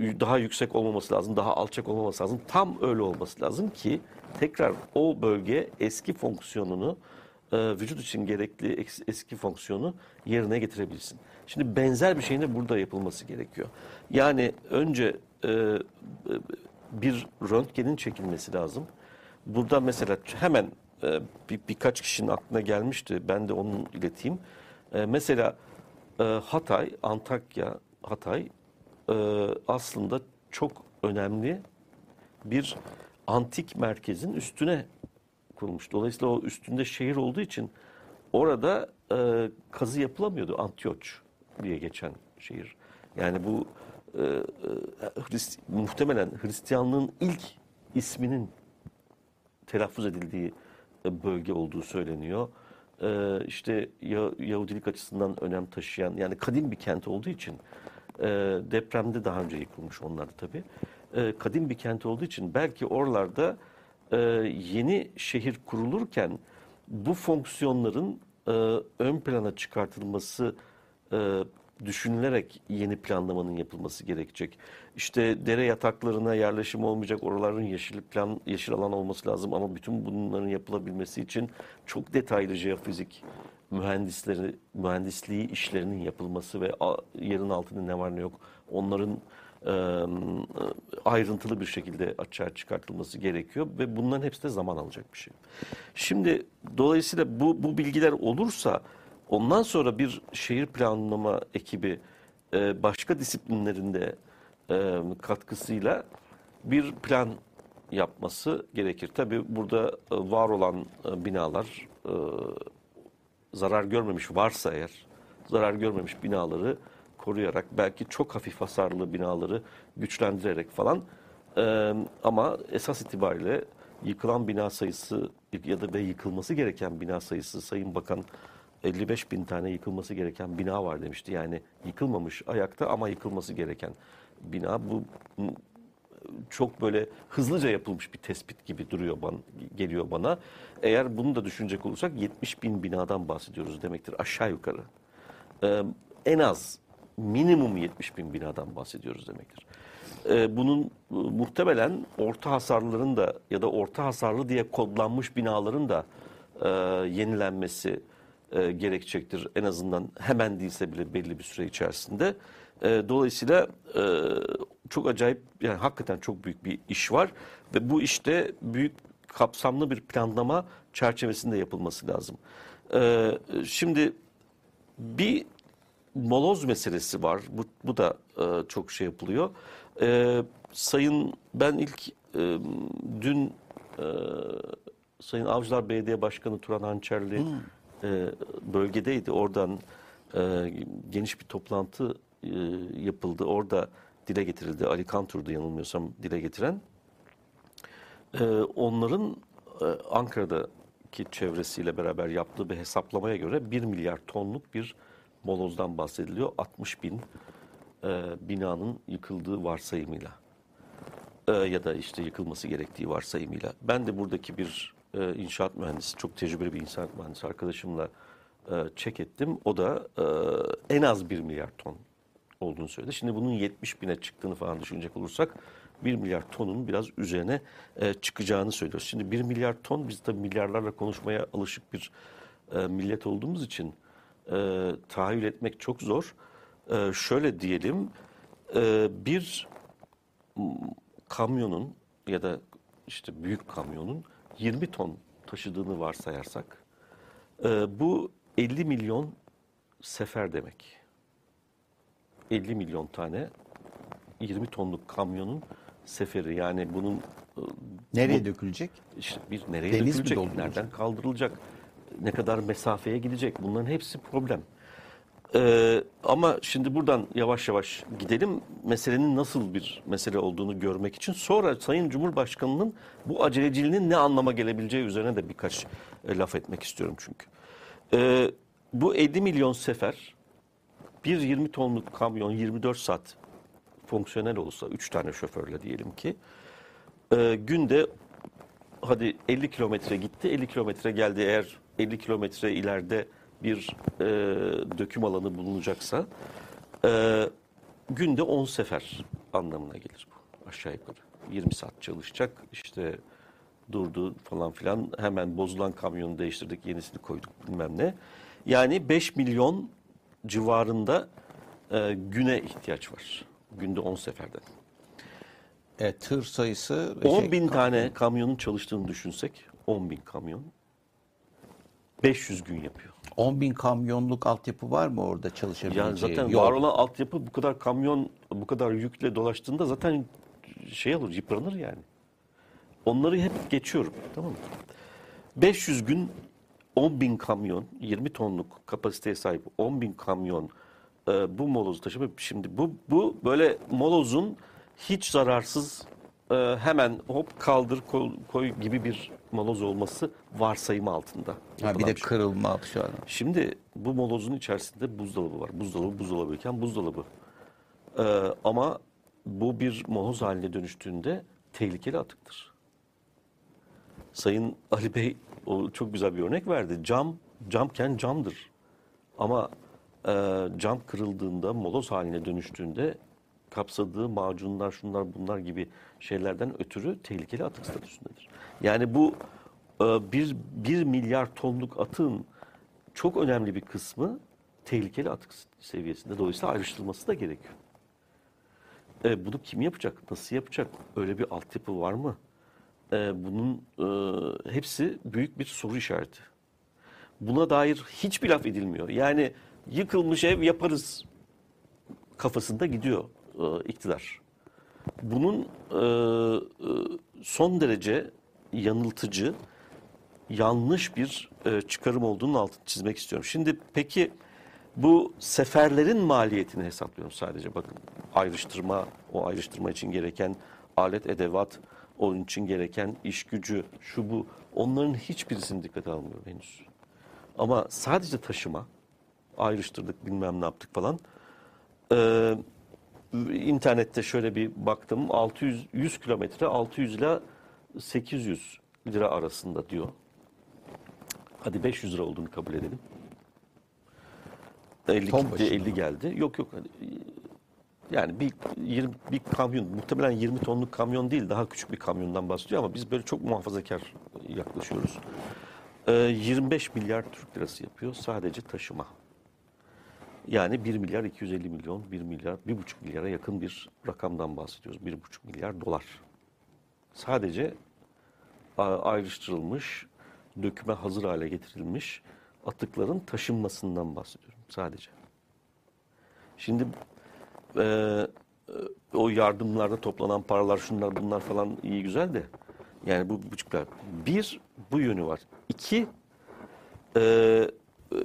daha yüksek olmaması lazım, daha alçak olmaması lazım. Tam öyle olması lazım ki tekrar o bölge eski fonksiyonunu e, vücut için gerekli eks- eski fonksiyonu yerine getirebilsin. Şimdi benzer bir şeyin de burada yapılması gerekiyor. Yani önce e, bir röntgenin çekilmesi lazım. Burada mesela hemen e, bir, birkaç kişinin aklına gelmişti. Ben de onu ileteyim. E, mesela e, Hatay, Antakya, Hatay e, aslında çok önemli bir antik merkezin üstüne kurulmuş. Dolayısıyla o üstünde şehir olduğu için orada e, kazı yapılamıyordu. Antioç diye geçen şehir. Yani bu e, e, Hrist- muhtemelen Hristiyanlığın ilk isminin telaffuz edildiği e, bölge olduğu söyleniyor. Ee, işte Ya- Yahudilik açısından önem taşıyan yani kadim bir kent olduğu için e, depremde daha önce yıkılmış onlar da tabii. E, kadim bir kent olduğu için belki oralarda e, yeni şehir kurulurken bu fonksiyonların e, ön plana çıkartılması e, düşünülerek yeni planlamanın yapılması gerekecek. İşte dere yataklarına yerleşim olmayacak, oraların yeşil plan, yeşil alan olması lazım ama bütün bunların yapılabilmesi için çok detaylı jeofizik mühendisleri, mühendisliği işlerinin yapılması ve yerin altında ne var ne yok onların ayrıntılı bir şekilde açığa çıkartılması gerekiyor ve bunların hepsi de zaman alacak bir şey. Şimdi dolayısıyla bu, bu bilgiler olursa ondan sonra bir şehir planlama ekibi başka disiplinlerinde katkısıyla bir plan yapması gerekir. Tabii burada var olan binalar zarar görmemiş varsa eğer zarar görmemiş binaları koruyarak belki çok hafif hasarlı binaları güçlendirerek falan e, ama esas itibariyle yıkılan bina sayısı ya da ve yıkılması gereken bina sayısı Sayın Bakan 55 bin tane yıkılması gereken bina var demişti. Yani yıkılmamış ayakta ama yıkılması gereken bina. Bu çok böyle hızlıca yapılmış bir tespit gibi duruyor bana, geliyor bana. Eğer bunu da düşünecek olursak 70 bin binadan bahsediyoruz demektir aşağı yukarı. Ee, en az minimum 70 bin binadan bahsediyoruz demektir. Ee, bunun e, muhtemelen orta hasarlıların da ya da orta hasarlı diye kodlanmış binaların da e, yenilenmesi e, gerekecektir. En azından hemen değilse bile belli bir süre içerisinde. E, dolayısıyla e, çok acayip yani hakikaten çok büyük bir iş var ve bu işte büyük kapsamlı bir planlama çerçevesinde yapılması lazım. E, şimdi bir moloz meselesi var. Bu, bu da e, çok şey yapılıyor. E, sayın ben ilk e, dün e, Sayın Avcılar Belediye Başkanı Turan Hançerli e, bölgedeydi. Oradan e, geniş bir toplantı e, yapıldı. Orada dile getirildi. Ali Kantur'du yanılmıyorsam dile getiren. E, onların e, Ankara'daki çevresiyle beraber yaptığı bir hesaplamaya göre 1 milyar tonluk bir molozdan bahsediliyor. 60 bin e, binanın yıkıldığı varsayımıyla. E, ya da işte yıkılması gerektiği varsayımıyla. Ben de buradaki bir e, inşaat mühendisi, çok tecrübeli bir inşaat mühendisi arkadaşımla e, check ettim. O da e, en az 1 milyar ton olduğunu söyledi. Şimdi bunun 70 bine çıktığını falan düşünecek olursak 1 milyar tonun biraz üzerine e, çıkacağını söylüyoruz. Şimdi 1 milyar ton biz tabii milyarlarla konuşmaya alışık bir e, millet olduğumuz için e, tahayyül etmek çok zor. E, şöyle diyelim e, bir kamyonun ya da işte büyük kamyonun 20 ton taşıdığını varsayarsak e, bu 50 milyon sefer demek. 50 milyon tane 20 tonluk kamyonun seferi yani bunun e, Nereye bu- dökülecek? işte bir nereye Deniz dökülecek, nereden kaldırılacak, ne kadar mesafeye gidecek bunların hepsi problem. Ee, ama şimdi buradan yavaş yavaş gidelim meselenin nasıl bir mesele olduğunu görmek için. Sonra Sayın Cumhurbaşkanı'nın bu aceleciliğinin ne anlama gelebileceği üzerine de birkaç e, laf etmek istiyorum çünkü. Ee, bu 50 milyon sefer bir 20 tonluk kamyon 24 saat fonksiyonel olsa 3 tane şoförle diyelim ki e, günde hadi 50 kilometre gitti, 50 kilometre geldi. Eğer 50 kilometre ileride bir e, döküm alanı bulunacaksa e, günde 10 sefer anlamına gelir bu aşağı yukarı. 20 saat çalışacak işte durdu falan filan hemen bozulan kamyonu değiştirdik yenisini koyduk bilmem ne. Yani 5 milyon civarında e, güne ihtiyaç var. Günde 10 seferden. E, tır sayısı 10 şey, bin tane kamyonun çalıştığını düşünsek 10 bin kamyon 500 gün yapıyor. 10 bin kamyonluk altyapı var mı orada çalışabileceği? Yani zaten Yok. var olan altyapı bu kadar kamyon bu kadar yükle dolaştığında zaten şey olur yıpranır yani. Onları hep geçiyorum tamam mı? 500 gün 10 bin kamyon 20 tonluk kapasiteye sahip 10 bin kamyon e, bu molozu taşıma şimdi bu bu böyle molozun hiç zararsız e, hemen hop kaldır koy, koy gibi bir moloz olması varsayımı altında. Ha, bir de şey. kırılma şu an. Şimdi bu molozun içerisinde buzdolabı var. Buzdolabı buzdolabıyken buzdolabı. Ee, ama bu bir moloz haline dönüştüğünde tehlikeli atıktır. Sayın Ali Bey o çok güzel bir örnek verdi. Cam, camken camdır. Ama e, cam kırıldığında, moloz haline dönüştüğünde kapsadığı macunlar, şunlar bunlar gibi şeylerden ötürü tehlikeli atık statüsündedir. Yani bu e, bir, bir milyar tonluk atığın çok önemli bir kısmı tehlikeli atık seviyesinde. Dolayısıyla ayrıştırılması da gerekiyor. E, bunu kim yapacak? Nasıl yapacak? Öyle bir altyapı var mı? E, bunun e, hepsi büyük bir soru işareti. Buna dair hiçbir laf edilmiyor. Yani yıkılmış ev yaparız kafasında gidiyor e, iktidar. Bunun e, e, son derece yanıltıcı, yanlış bir e, çıkarım olduğunun altını çizmek istiyorum. Şimdi peki bu seferlerin maliyetini hesaplıyorum sadece bakın. Ayrıştırma, o ayrıştırma için gereken alet, edevat, onun için gereken iş gücü, şu bu. Onların hiçbirisini dikkate almıyorum henüz. Ama sadece taşıma, ayrıştırdık bilmem ne yaptık falan. Ee, internette şöyle bir baktım 600 100 kilometre 600 ile 800 lira arasında diyor. Hadi 500 lira olduğunu kabul edelim. 50 Ton gitti, başına 50 geldi. Yok yok. Hadi, Yani bir 20 bir kamyon muhtemelen 20 tonluk kamyon değil daha küçük bir kamyondan bahsediyor ama biz böyle çok muhafazakar yaklaşıyoruz. Ee, 25 milyar Türk lirası yapıyor sadece taşıma. Yani 1 milyar 250 milyon, 1 milyar, 1,5 milyara yakın bir rakamdan bahsediyoruz. 1,5 milyar dolar. Sadece ayrıştırılmış, döküme hazır hale getirilmiş atıkların taşınmasından bahsediyorum sadece. Şimdi e, e, o yardımlarda toplanan paralar şunlar bunlar falan iyi güzel de yani bu buçuklar. Bir bu yönü var. İki e,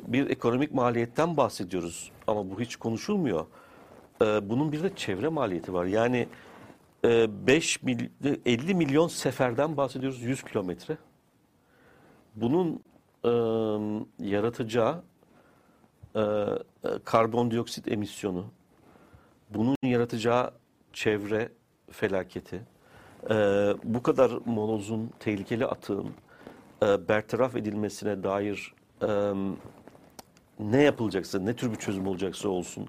bir ekonomik maliyetten bahsediyoruz ama bu hiç konuşulmuyor. E, bunun bir de çevre maliyeti var. Yani e, 5 mil, 50 milyon seferden bahsediyoruz 100 kilometre. Bunun e, yaratacağı e, e, karbondioksit emisyonu, bunun yaratacağı çevre felaketi, e, bu kadar molozun, tehlikeli atığın e, bertaraf edilmesine dair e, ne yapılacaksa, ne tür bir çözüm olacaksa olsun,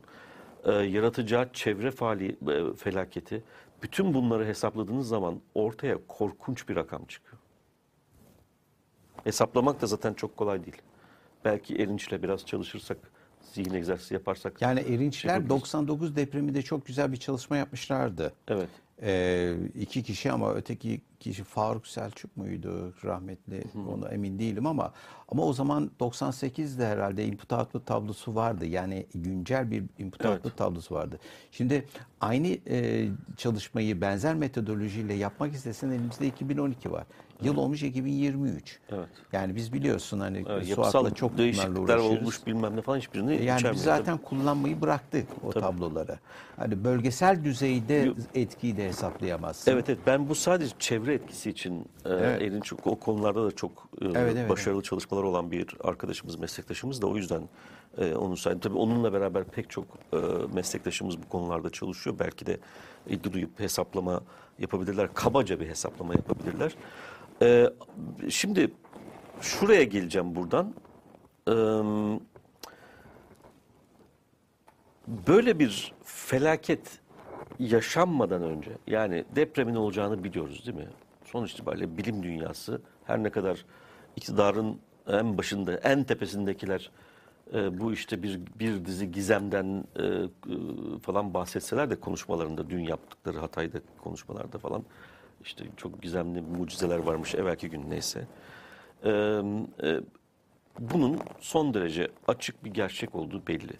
e, yaratacağı çevre faali, e, felaketi, bütün bunları hesapladığınız zaman ortaya korkunç bir rakam çıkıyor. Hesaplamak da zaten çok kolay değil. Belki Erinç'le biraz çalışırsak, zihin egzersizi yaparsak. Yani Erinçler yapabiliriz. 99 depreminde çok güzel bir çalışma yapmışlardı. Evet. Ee, iki kişi ama öteki kişi Faruk Selçuk muydu rahmetli onu emin değilim ama ama o zaman 98'de herhalde input output tablosu vardı yani güncel bir input Evet. output tablosu vardı. Şimdi aynı e, çalışmayı benzer metodolojiyle yapmak istesen elimizde 2012 var. Yıl olmuş 2023. Evet. Yani biz biliyorsun hani Evet, Suat'la çok değişiklikler uğraşıyoruz. olmuş bilmem ne falan hiçbirini Yani içermiyor. biz zaten kullanmayı bıraktık o tabloları. Hani bölgesel düzeyde etkiyi de hesaplayamazsın. Evet evet ben bu sadece çevre etkisi için e, Evet. elin çok o konularda da çok e, Evet, evet, başarılı çalışmalar olan bir arkadaşımız, meslektaşımız da o yüzden e, onun sayesinde tabii onunla beraber pek çok e, meslektaşımız bu konularda çalışıyor. Belki de ilgi duyup hesaplama yapabilirler. Kabaca bir hesaplama yapabilirler. Şimdi şuraya geleceğim buradan. Böyle bir felaket yaşanmadan önce yani depremin olacağını biliyoruz değil mi? Sonuç itibariyle bilim dünyası her ne kadar iktidarın en başında, en tepesindekiler e, bu işte bir bir dizi gizemden e, e, falan bahsetseler de konuşmalarında dün yaptıkları Hatay'da konuşmalarda falan işte çok gizemli mucizeler varmış evvelki gün neyse. E, e, bunun son derece açık bir gerçek olduğu belli.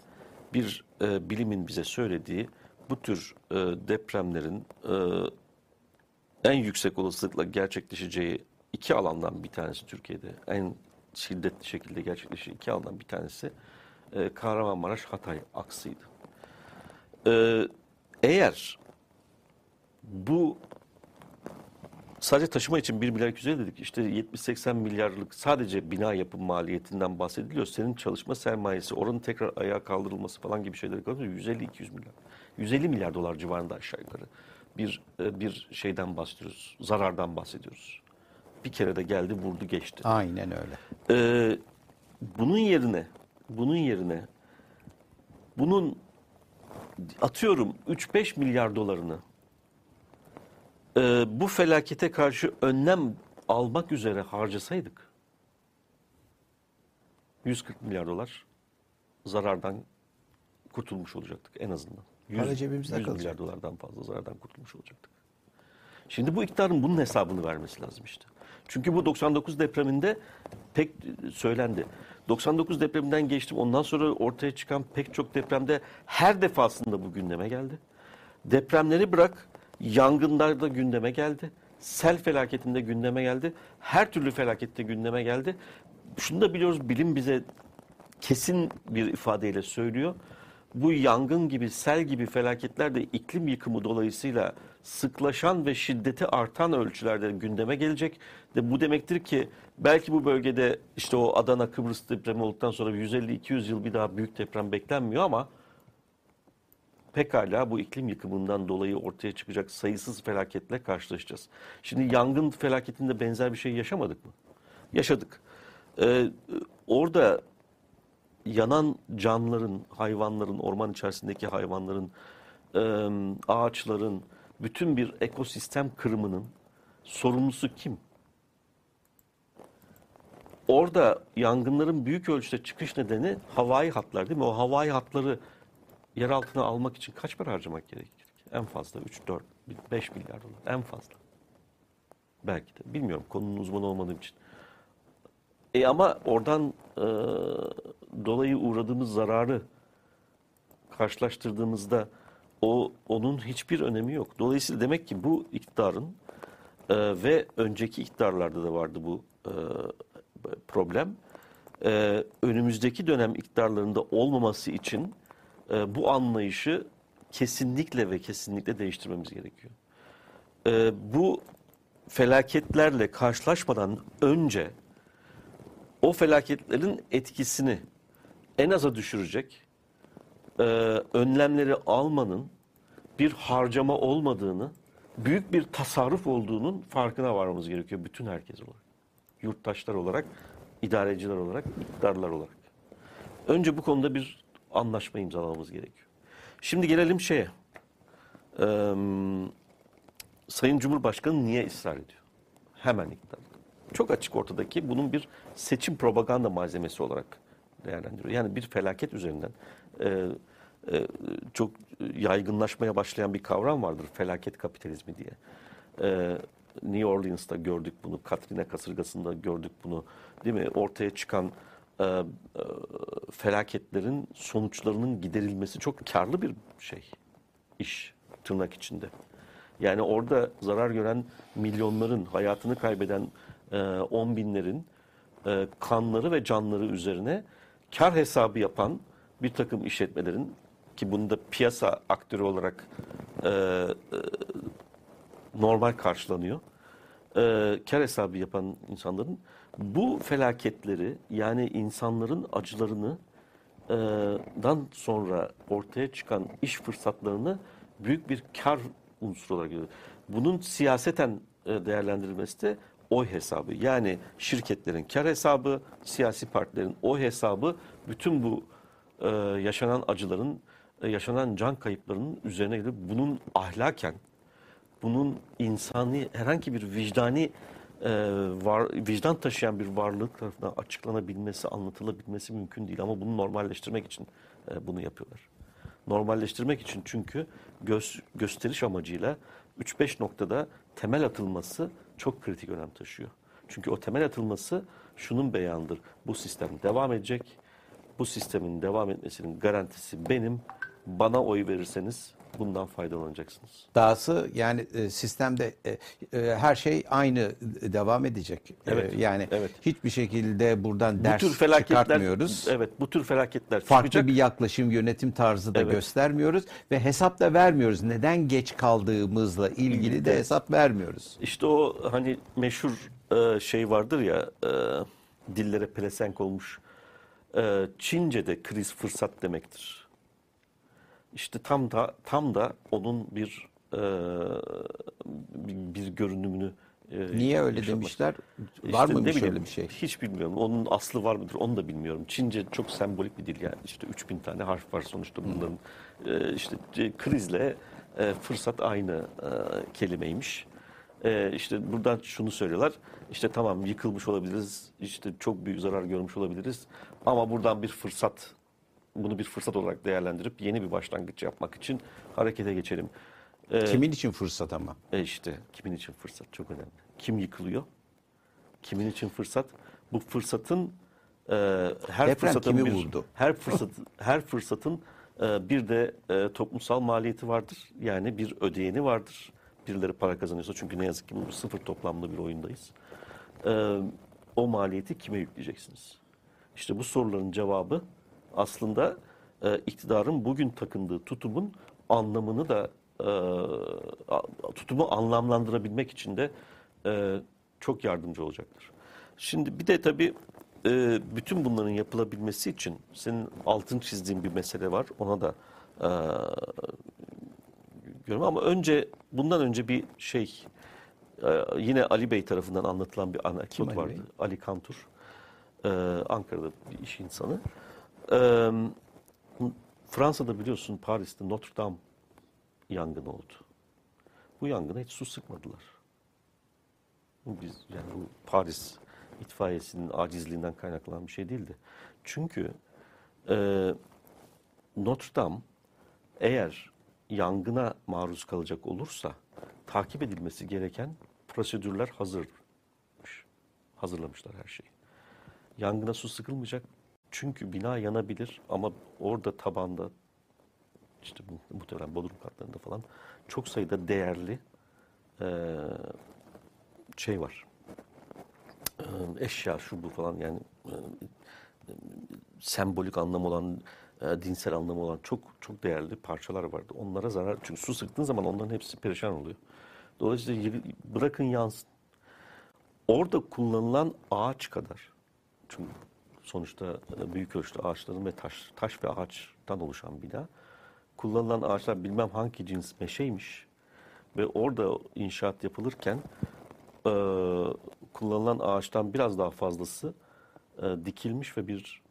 Bir e, bilimin bize söylediği bu tür e, depremlerin e, en yüksek olasılıkla gerçekleşeceği iki alandan bir tanesi Türkiye'de en şiddetli şekilde gerçekleşen iki alandan bir tanesi e, Kahramanmaraş Hatay aksıydı. E, eğer bu sadece taşıma için 1 milyar 250 dedik işte 70-80 milyarlık sadece bina yapım maliyetinden bahsediliyor. Senin çalışma sermayesi, oranın tekrar ayağa kaldırılması falan gibi şeyleri kalıyor. 150-200 milyar. 150 milyar dolar civarında aşağı yukarı bir e, bir şeyden bahsediyoruz. Zarardan bahsediyoruz. Bir kere de geldi vurdu geçti. Aynen öyle. Ee, bunun yerine bunun yerine bunun atıyorum 3-5 milyar dolarını e, bu felakete karşı önlem almak üzere harcasaydık 140 milyar dolar zarardan kurtulmuş olacaktık en azından. 100, Para cebimizde 100 kalacak. milyar dolardan fazla zarardan kurtulmuş olacaktık. Şimdi bu iktidarın bunun hesabını vermesi lazım işte. Çünkü bu 99 depreminde pek söylendi. 99 depreminden geçtim. Ondan sonra ortaya çıkan pek çok depremde her defasında bu gündeme geldi. Depremleri bırak, yangınlar da gündeme geldi. Sel felaketinde gündeme geldi. Her türlü felakette gündeme geldi. Şunu da biliyoruz, bilim bize kesin bir ifadeyle söylüyor. Bu yangın gibi, sel gibi felaketler de iklim yıkımı dolayısıyla sıklaşan ve şiddeti artan ölçülerde gündeme gelecek. De bu demektir ki belki bu bölgede işte o Adana Kıbrıs depremi olduktan sonra 150-200 yıl bir daha büyük deprem beklenmiyor ama pekala bu iklim yıkımından dolayı ortaya çıkacak sayısız felaketle karşılaşacağız. Şimdi yangın felaketinde benzer bir şey yaşamadık mı? Yaşadık. Ee, orada yanan canlıların, hayvanların, orman içerisindeki hayvanların, ağaçların, bütün bir ekosistem kırımının sorumlusu kim? Orada yangınların büyük ölçüde çıkış nedeni havai hatlar değil mi? O havai hatları yer altına almak için kaç para harcamak gerekir? En fazla 3, 4, 5 milyar dolar. En fazla. Belki de. Bilmiyorum konunun uzmanı olmadığım için. E ama oradan e, dolayı uğradığımız zararı karşılaştırdığımızda o onun hiçbir önemi yok. Dolayısıyla demek ki bu iktidarın e, ve önceki iktidarlarda da vardı bu e, problem. E, önümüzdeki dönem iktidarlarında olmaması için e, bu anlayışı kesinlikle ve kesinlikle değiştirmemiz gerekiyor. E, bu felaketlerle karşılaşmadan önce o felaketlerin etkisini en aza düşürecek e, önlemleri almanın bir harcama olmadığını, büyük bir tasarruf olduğunun farkına varmamız gerekiyor bütün herkes olarak. Yurttaşlar olarak, idareciler olarak, iktidarlar olarak. Önce bu konuda bir anlaşma imzalamamız gerekiyor. Şimdi gelelim şeye. Ee, Sayın Cumhurbaşkanı niye ısrar ediyor? Hemen iktidar. Çok açık ortadaki bunun bir seçim propaganda malzemesi olarak değerlendiriyor. Yani bir felaket üzerinden e, e, çok yaygınlaşmaya başlayan bir kavram vardır. Felaket kapitalizmi diye. E, New Orleans'ta gördük bunu, Katrina kasırgasında gördük bunu. Değil mi? Ortaya çıkan e, e, felaketlerin sonuçlarının giderilmesi çok karlı bir şey. iş tırnak içinde. Yani orada zarar gören milyonların, hayatını kaybeden e, on binlerin e, kanları ve canları üzerine kar hesabı yapan bir takım işletmelerin ki bunu da piyasa aktörü olarak e, e, normal karşılanıyor. E, kar hesabı yapan insanların bu felaketleri yani insanların acılarını e, dan sonra ortaya çıkan iş fırsatlarını büyük bir kar unsuru olarak görüyor. Bunun siyaseten e, değerlendirilmesi de oy hesabı. Yani şirketlerin kar hesabı, siyasi partilerin oy hesabı bütün bu e, yaşanan acıların, e, yaşanan can kayıplarının üzerine gelip bunun ahlaken, bunun insani herhangi bir vicdani e, var, vicdan taşıyan bir varlık tarafından açıklanabilmesi, anlatılabilmesi mümkün değil. Ama bunu normalleştirmek için e, bunu yapıyorlar. Normalleştirmek için çünkü göz, gösteriş amacıyla 3-5 noktada temel atılması çok kritik önem taşıyor. Çünkü o temel atılması şunun beyanıdır. Bu sistem devam edecek. Bu sistemin devam etmesinin garantisi benim. Bana oy verirseniz bundan faydalanacaksınız. Dahası yani e, sistemde e, e, her şey aynı devam edecek. E, Evet, yani evet. hiçbir şekilde buradan Bu ders tür felaketler çıkartmıyoruz. Evet, bu tür felaketler Farklı çıkacak. bir yaklaşım, yönetim tarzı da Evet. göstermiyoruz ve hesap da vermiyoruz. Neden geç kaldığımızla ilgili de hesap vermiyoruz. İşte o hani meşhur e, şey vardır ya e, dillere pelesenk olmuş. E, Çince'de kriz fırsat demektir. İşte tam da tam da onun bir e, bir, görünümünü e, Niye öyle yaşamak. demişler? İşte Var ne mı bileyim, şöyle bir şey? Hiç bilmiyorum. Onun aslı var mıdır onu da bilmiyorum. Çince çok sembolik bir dil yani. İşte 3000 tane harf var sonuçta bunların. Ee, işte e, krizle e, fırsat aynı e, kelimeymiş. E, işte buradan şunu söylüyorlar. İşte tamam yıkılmış olabiliriz. İşte çok büyük zarar görmüş olabiliriz. Ama buradan bir fırsat bunu bir fırsat olarak değerlendirip yeni bir başlangıç yapmak için harekete geçelim. E, Kimin için fırsat ama? e işte kimin için fırsat çok önemli. Kim yıkılıyor? Kimin için fırsat? Bu fırsatın e, her Deprem fırsatın kimi bir, vurdu? Her fırsat her fırsatın e, bir de e, toplumsal maliyeti vardır. Yani bir ödeyeni vardır. Birileri para kazanıyorsa çünkü ne yazık ki sıfır toplamlı bir oyundayız. E, o maliyeti kime yükleyeceksiniz? İşte bu soruların cevabı aslında e, iktidarın bugün takındığı tutumun anlamını da e, tutumu anlamlandırabilmek için de e, çok yardımcı olacaktır. Şimdi bir de tabii e, bütün bunların yapılabilmesi için senin altın çizdiğin bir mesele var. Ona da e, görüyorum ama önce bundan önce bir şey e, yine Ali Bey tarafından anlatılan bir Kim anekdot vardı. Bey? Ali Kantur. E, Ankara'da bir iş insanı. E, Fransa'da biliyorsun Paris'te Notre Dame yangını oldu. Bu yangına hiç su sıkmadılar. Biz yani bu Paris itfaiyesinin acizliğinden kaynaklanan bir şey değildi. Çünkü e, Notre Dame eğer yangına maruz kalacak olursa takip edilmesi gereken prosedürler hazırmış. Hazırlamışlar her şeyi. Yangına su sıkılmayacak. Çünkü bina yanabilir ama orada tabanda işte muhtemelen bodrum katlarında falan çok sayıda değerli eee, şey var. Eee, eşya şu bu falan yani eee, sembolik anlamı olan, eee, dinsel anlamı olan çok çok değerli parçalar vardı. Onlara zarar çünkü su sıktığın zaman onların hepsi perişan oluyor. Dolayısıyla bırakın yansın. Orada kullanılan ağaç kadar çünkü sonuçta e, büyük ölçüde ağaçların ve taş, taş ve ağaçtan oluşan bina. Kullanılan ağaçlar bilmem hangi cins meşeymiş ve orada inşaat yapılırken e, kullanılan ağaçtan biraz daha fazlası e, dikilmiş ve bir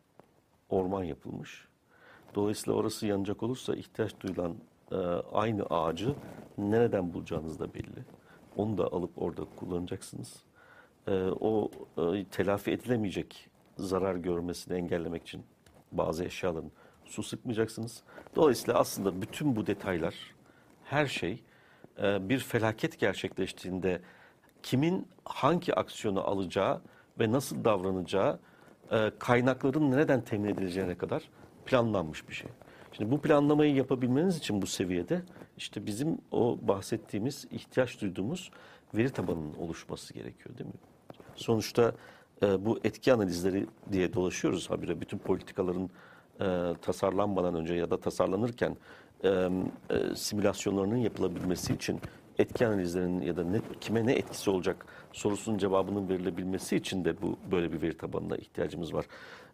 orman yapılmış. Dolayısıyla orası yanacak olursa ihtiyaç duyulan e, aynı ağacı nereden bulacağınız da belli. Onu da alıp orada kullanacaksınız. E, o e, telafi edilemeyecek zarar görmesini engellemek için bazı eşyaların su sıkmayacaksınız. Dolayısıyla aslında bütün bu detaylar, her şey e, bir felaket gerçekleştiğinde kimin hangi aksiyonu alacağı ve nasıl davranacağı e, kaynakların nereden temin edileceğine kadar planlanmış bir şey. Şimdi bu planlamayı yapabilmeniz için bu seviyede işte bizim o bahsettiğimiz ihtiyaç duyduğumuz veri tabanının oluşması gerekiyor değil mi? Sonuçta e, bu etki analizleri diye dolaşıyoruz habire bütün politikaların e, tasarlanmadan önce ya da tasarlanırken e, e, simülasyonlarının yapılabilmesi için etki analizlerinin ya da ne, kime ne etkisi olacak sorusunun cevabının verilebilmesi için de bu böyle bir veri tabanına ihtiyacımız var.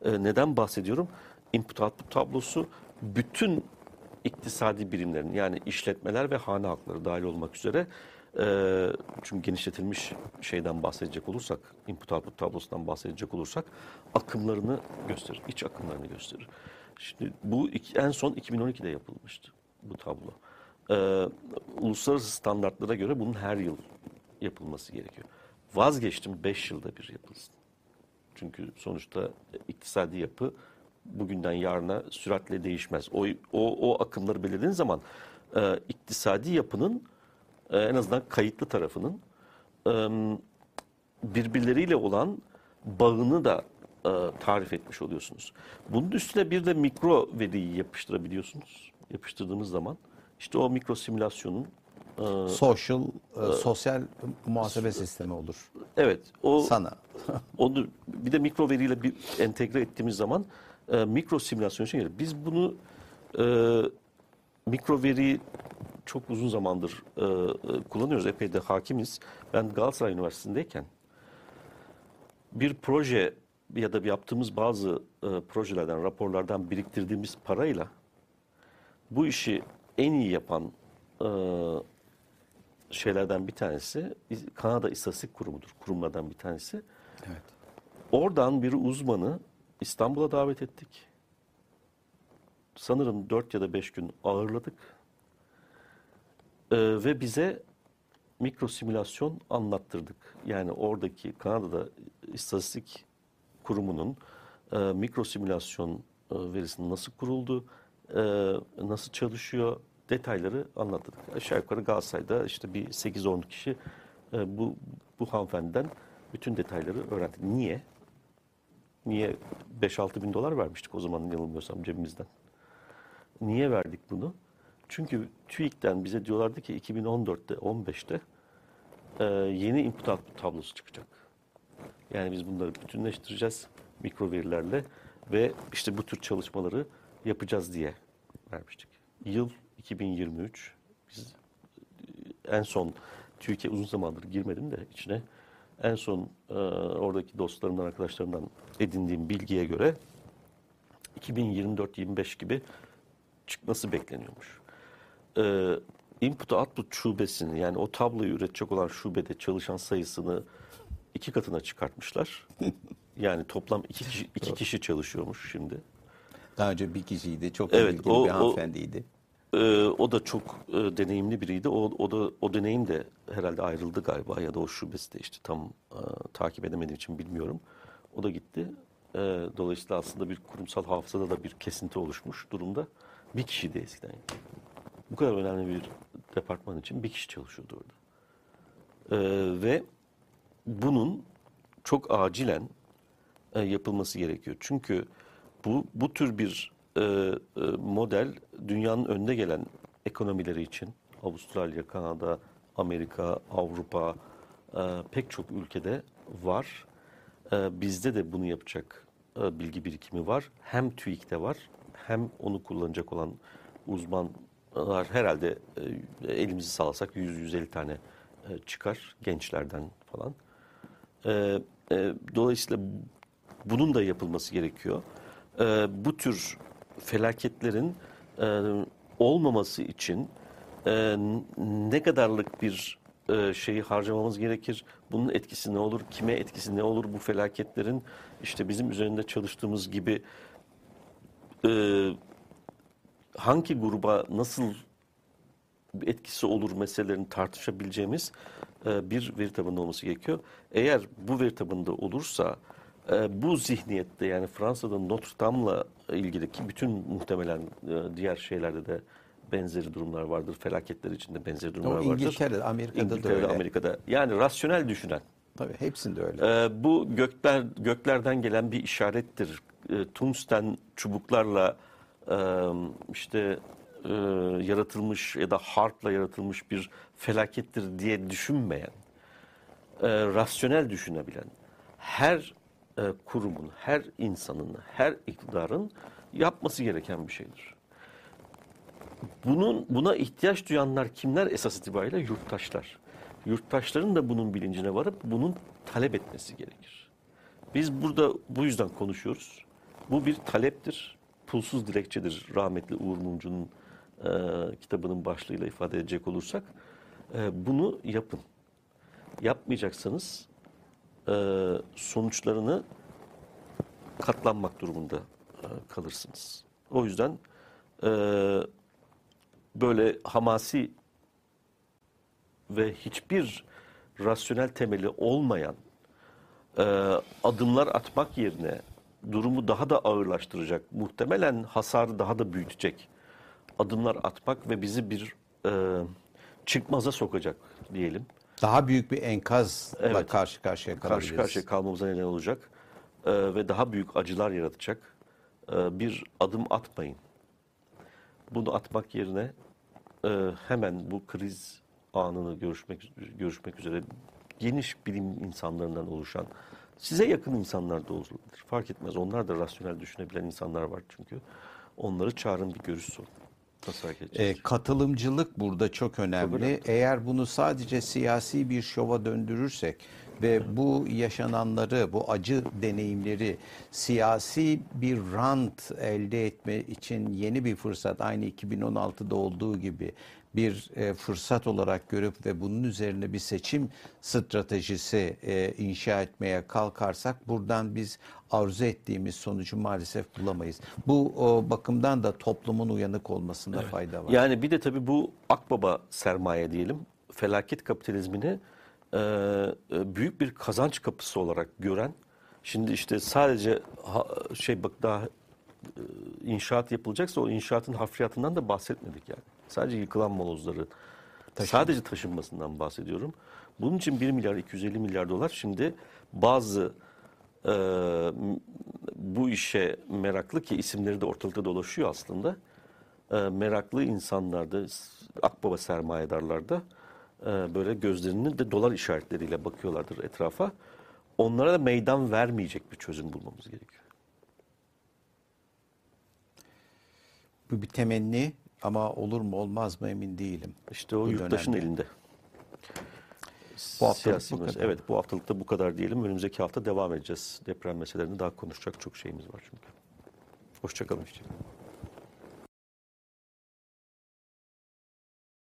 E, neden bahsediyorum? Input output tablosu bütün iktisadi birimlerin yani işletmeler ve hane halkları dahil olmak üzere Ee, çünkü genişletilmiş şeyden bahsedecek olursak, input output tablosundan bahsedecek olursak akımlarını gösterir, iç akımlarını gösterir. Şimdi bu iki- en son 2012'de yapılmıştı bu tablo. Ee, uluslararası standartlara göre bunun her yıl yapılması gerekiyor. Vazgeçtim 5 yılda bir yapılsın. Çünkü sonuçta iktisadi yapı bugünden yarına süratle değişmez. O, o, o akımları belirlediğin zaman e, iktisadi yapının e, en azından kayıtlı tarafının e, birbirleriyle olan bağını da e, tarif etmiş oluyorsunuz. Bunun üstüne bir de mikro veriyi yapıştırabiliyorsunuz. Yapıştırdığınız zaman işte o mikro simülasyonun e, Social, e, sosyal muhasebe sistemi olur. evet o Sana. Onu bir de mikro veriyle bir entegre ettiğimiz zaman e, mikro simülasyon için gelir. Biz bunu e, mikro veriyi çok uzun zamandır e, e, kullanıyoruz. Epey de hakimiz. Ben Galatasaray Üniversitesi'ndeyken bir proje ya da yaptığımız bazı e, projelerden, raporlardan biriktirdiğimiz parayla bu işi en iyi yapan e, şeylerden bir tanesi Kanada İstatistik Kurumu'dur. Kurumlardan bir tanesi. Evet. Oradan bir uzmanı İstanbul'a davet ettik. Sanırım 4 ya da 5 gün ağırladık. Ee, ve bize mikro simülasyon anlattırdık. Yani oradaki Kanada'da istatistik kurumunun e, mikro simülasyon e, verisinin nasıl kuruldu, e, nasıl çalışıyor detayları anlattırdık. Aşağı yukarı Galatasaray'da işte bir 8-10 kişi e, bu, bu hanımefendiden bütün detayları öğrendi. Niye? Niye 5-6 bin dolar vermiştik o zaman yanılmıyorsam cebimizden. Niye verdik bunu? Çünkü TÜİK'ten bize diyorlardı ki 2014'te, 15'te e, yeni input tablosu çıkacak. Yani biz bunları bütünleştireceğiz mikro verilerle ve işte bu tür çalışmaları yapacağız diye vermiştik. Yıl 2023. Biz e, en son TÜİK'e uzun zamandır girmedim de içine. En son e, oradaki dostlarımdan, arkadaşlarımdan edindiğim bilgiye göre 2024-25 gibi çıkması bekleniyormuş. E, input output şubesini yani o tabloyu üretecek olan şubede çalışan sayısını iki katına çıkartmışlar. yani toplam iki kişi, iki kişi çalışıyormuş şimdi. Daha önce bir kişiydi. Çok Evet, o- bir o- hanımefendiydi. Ee, o da çok e, deneyimli biriydi. O, o da o deneyim de herhalde ayrıldı galiba ya da o şubesi de işte tam e, takip edemediğim için bilmiyorum. O da gitti. E, dolayısıyla aslında bir kurumsal hafızada da bir kesinti oluşmuş durumda. Bir kişiydi eskiden. Bu kadar önemli bir departman için bir kişi çalışıyordu orada. E, ve bunun çok acilen e, yapılması gerekiyor. Çünkü bu bu tür bir e, e, model dünyanın önde gelen ekonomileri için Avustralya, Kanada, Amerika, Avrupa e, pek çok ülkede var. E, bizde de bunu yapacak e, bilgi birikimi var. Hem TÜİK'te var hem onu kullanacak olan uzmanlar herhalde e, elimizi sallasak 100-150 tane e, çıkar gençlerden falan. E, e, dolayısıyla bunun da yapılması gerekiyor. E, bu tür felaketlerin e, olmaması için e, ne kadarlık bir e, şeyi harcamamız gerekir? Bunun etkisi ne olur? Kime etkisi ne olur bu felaketlerin? İşte bizim üzerinde çalıştığımız gibi e, hangi gruba nasıl etkisi olur meselelerini tartışabileceğimiz e, bir veri tabanı olması gerekiyor. Eğer bu veri tabanında olursa e, bu zihniyette yani Fransa'da Notre Dame'la ilgili ki bütün muhtemelen e, diğer şeylerde de benzeri durumlar vardır. Felaketler içinde benzeri durumlar vardır. İngiltere'de, Amerika'da İngiltere'de, da öyle. Amerika'da. Yani rasyonel düşünen, Tabii hepsinde öyle. bu gökler göklerden gelen bir işarettir. Ee, tungsten çubuklarla e, işte yaratılmış ya da harpla yaratılmış bir felakettir diye düşünmeyen, rasyonel düşünebilen her kurumun, her insanın, her iktidarın yapması gereken bir şeydir. Bunun buna ihtiyaç duyanlar kimler esas itibariyle yurttaşlar. Yurttaşların da bunun bilincine varıp bunun talep etmesi gerekir. Biz burada bu yüzden konuşuyoruz. Bu bir taleptir, pulsuz dilekçedir rahmetli Uğur Mumcu'nun e, kitabının başlığıyla ifade edecek olursak. E, bunu yapın. Yapmayacaksanız e, sonuçlarını katlanmak durumunda e, kalırsınız. O yüzden e, böyle hamasi ve hiçbir rasyonel temeli olmayan e, adımlar atmak yerine durumu daha da ağırlaştıracak, muhtemelen hasarı daha da büyütecek adımlar atmak ve bizi bir e, çıkmaza sokacak diyelim. Daha büyük bir enkazla Evet. karşı karşıya kalabiliriz. Karşı karşıya kalmamıza neden olacak e, ve daha büyük acılar yaratacak e, bir adım atmayın. Bunu atmak yerine e, hemen bu kriz anını görüşmek görüşmek üzere geniş bilim insanlarından oluşan size yakın insanlar da olabilir. Fark etmez. Onlar da rasyonel düşünebilen insanlar var çünkü. Onları çağırın bir görüş sorun. E, katılımcılık burada çok önemli. önemli. Eğer bunu sadece siyasi bir şova döndürürsek ve bu yaşananları, bu acı deneyimleri siyasi bir rant elde etme için yeni bir fırsat, aynı 2016'da olduğu gibi bir e, fırsat olarak görüp ve bunun üzerine bir seçim stratejisi e, inşa etmeye kalkarsak buradan biz arzu ettiğimiz sonucu maalesef bulamayız. Bu o, bakımdan da toplumun uyanık olmasında fayda var. Yani bir de tabii bu akbaba sermaye diyelim felaket kapitalizmini e, e, büyük bir kazanç kapısı olarak gören şimdi işte sadece ha- şey bak daha e, inşaat yapılacaksa o inşaatın hafriyatından da bahsetmedik yani. Sadece yıkılan molozları sadece taşınmasından bahsediyorum. Bunun için 1 milyar 250 milyar dolar şimdi bazı e, bu işe meraklı ki isimleri de ortalıkta dolaşıyor aslında. E, meraklı insanlarda, akbaba sermayedarlarda e, böyle gözlerinin de dolar işaretleriyle bakıyorlardır etrafa. Onlara da meydan vermeyecek bir çözüm bulmamız gerekiyor. Bu bir temenni ama olur mu olmaz mı emin değilim. İşte o Bu yurttaşın dönemde. elinde. Bu haftalık bu kadar. Evet bu haftalıkta bu kadar diyelim. Önümüzdeki hafta devam edeceğiz. Deprem meselelerini daha konuşacak çok şeyimiz var çünkü. Hoşçakalın.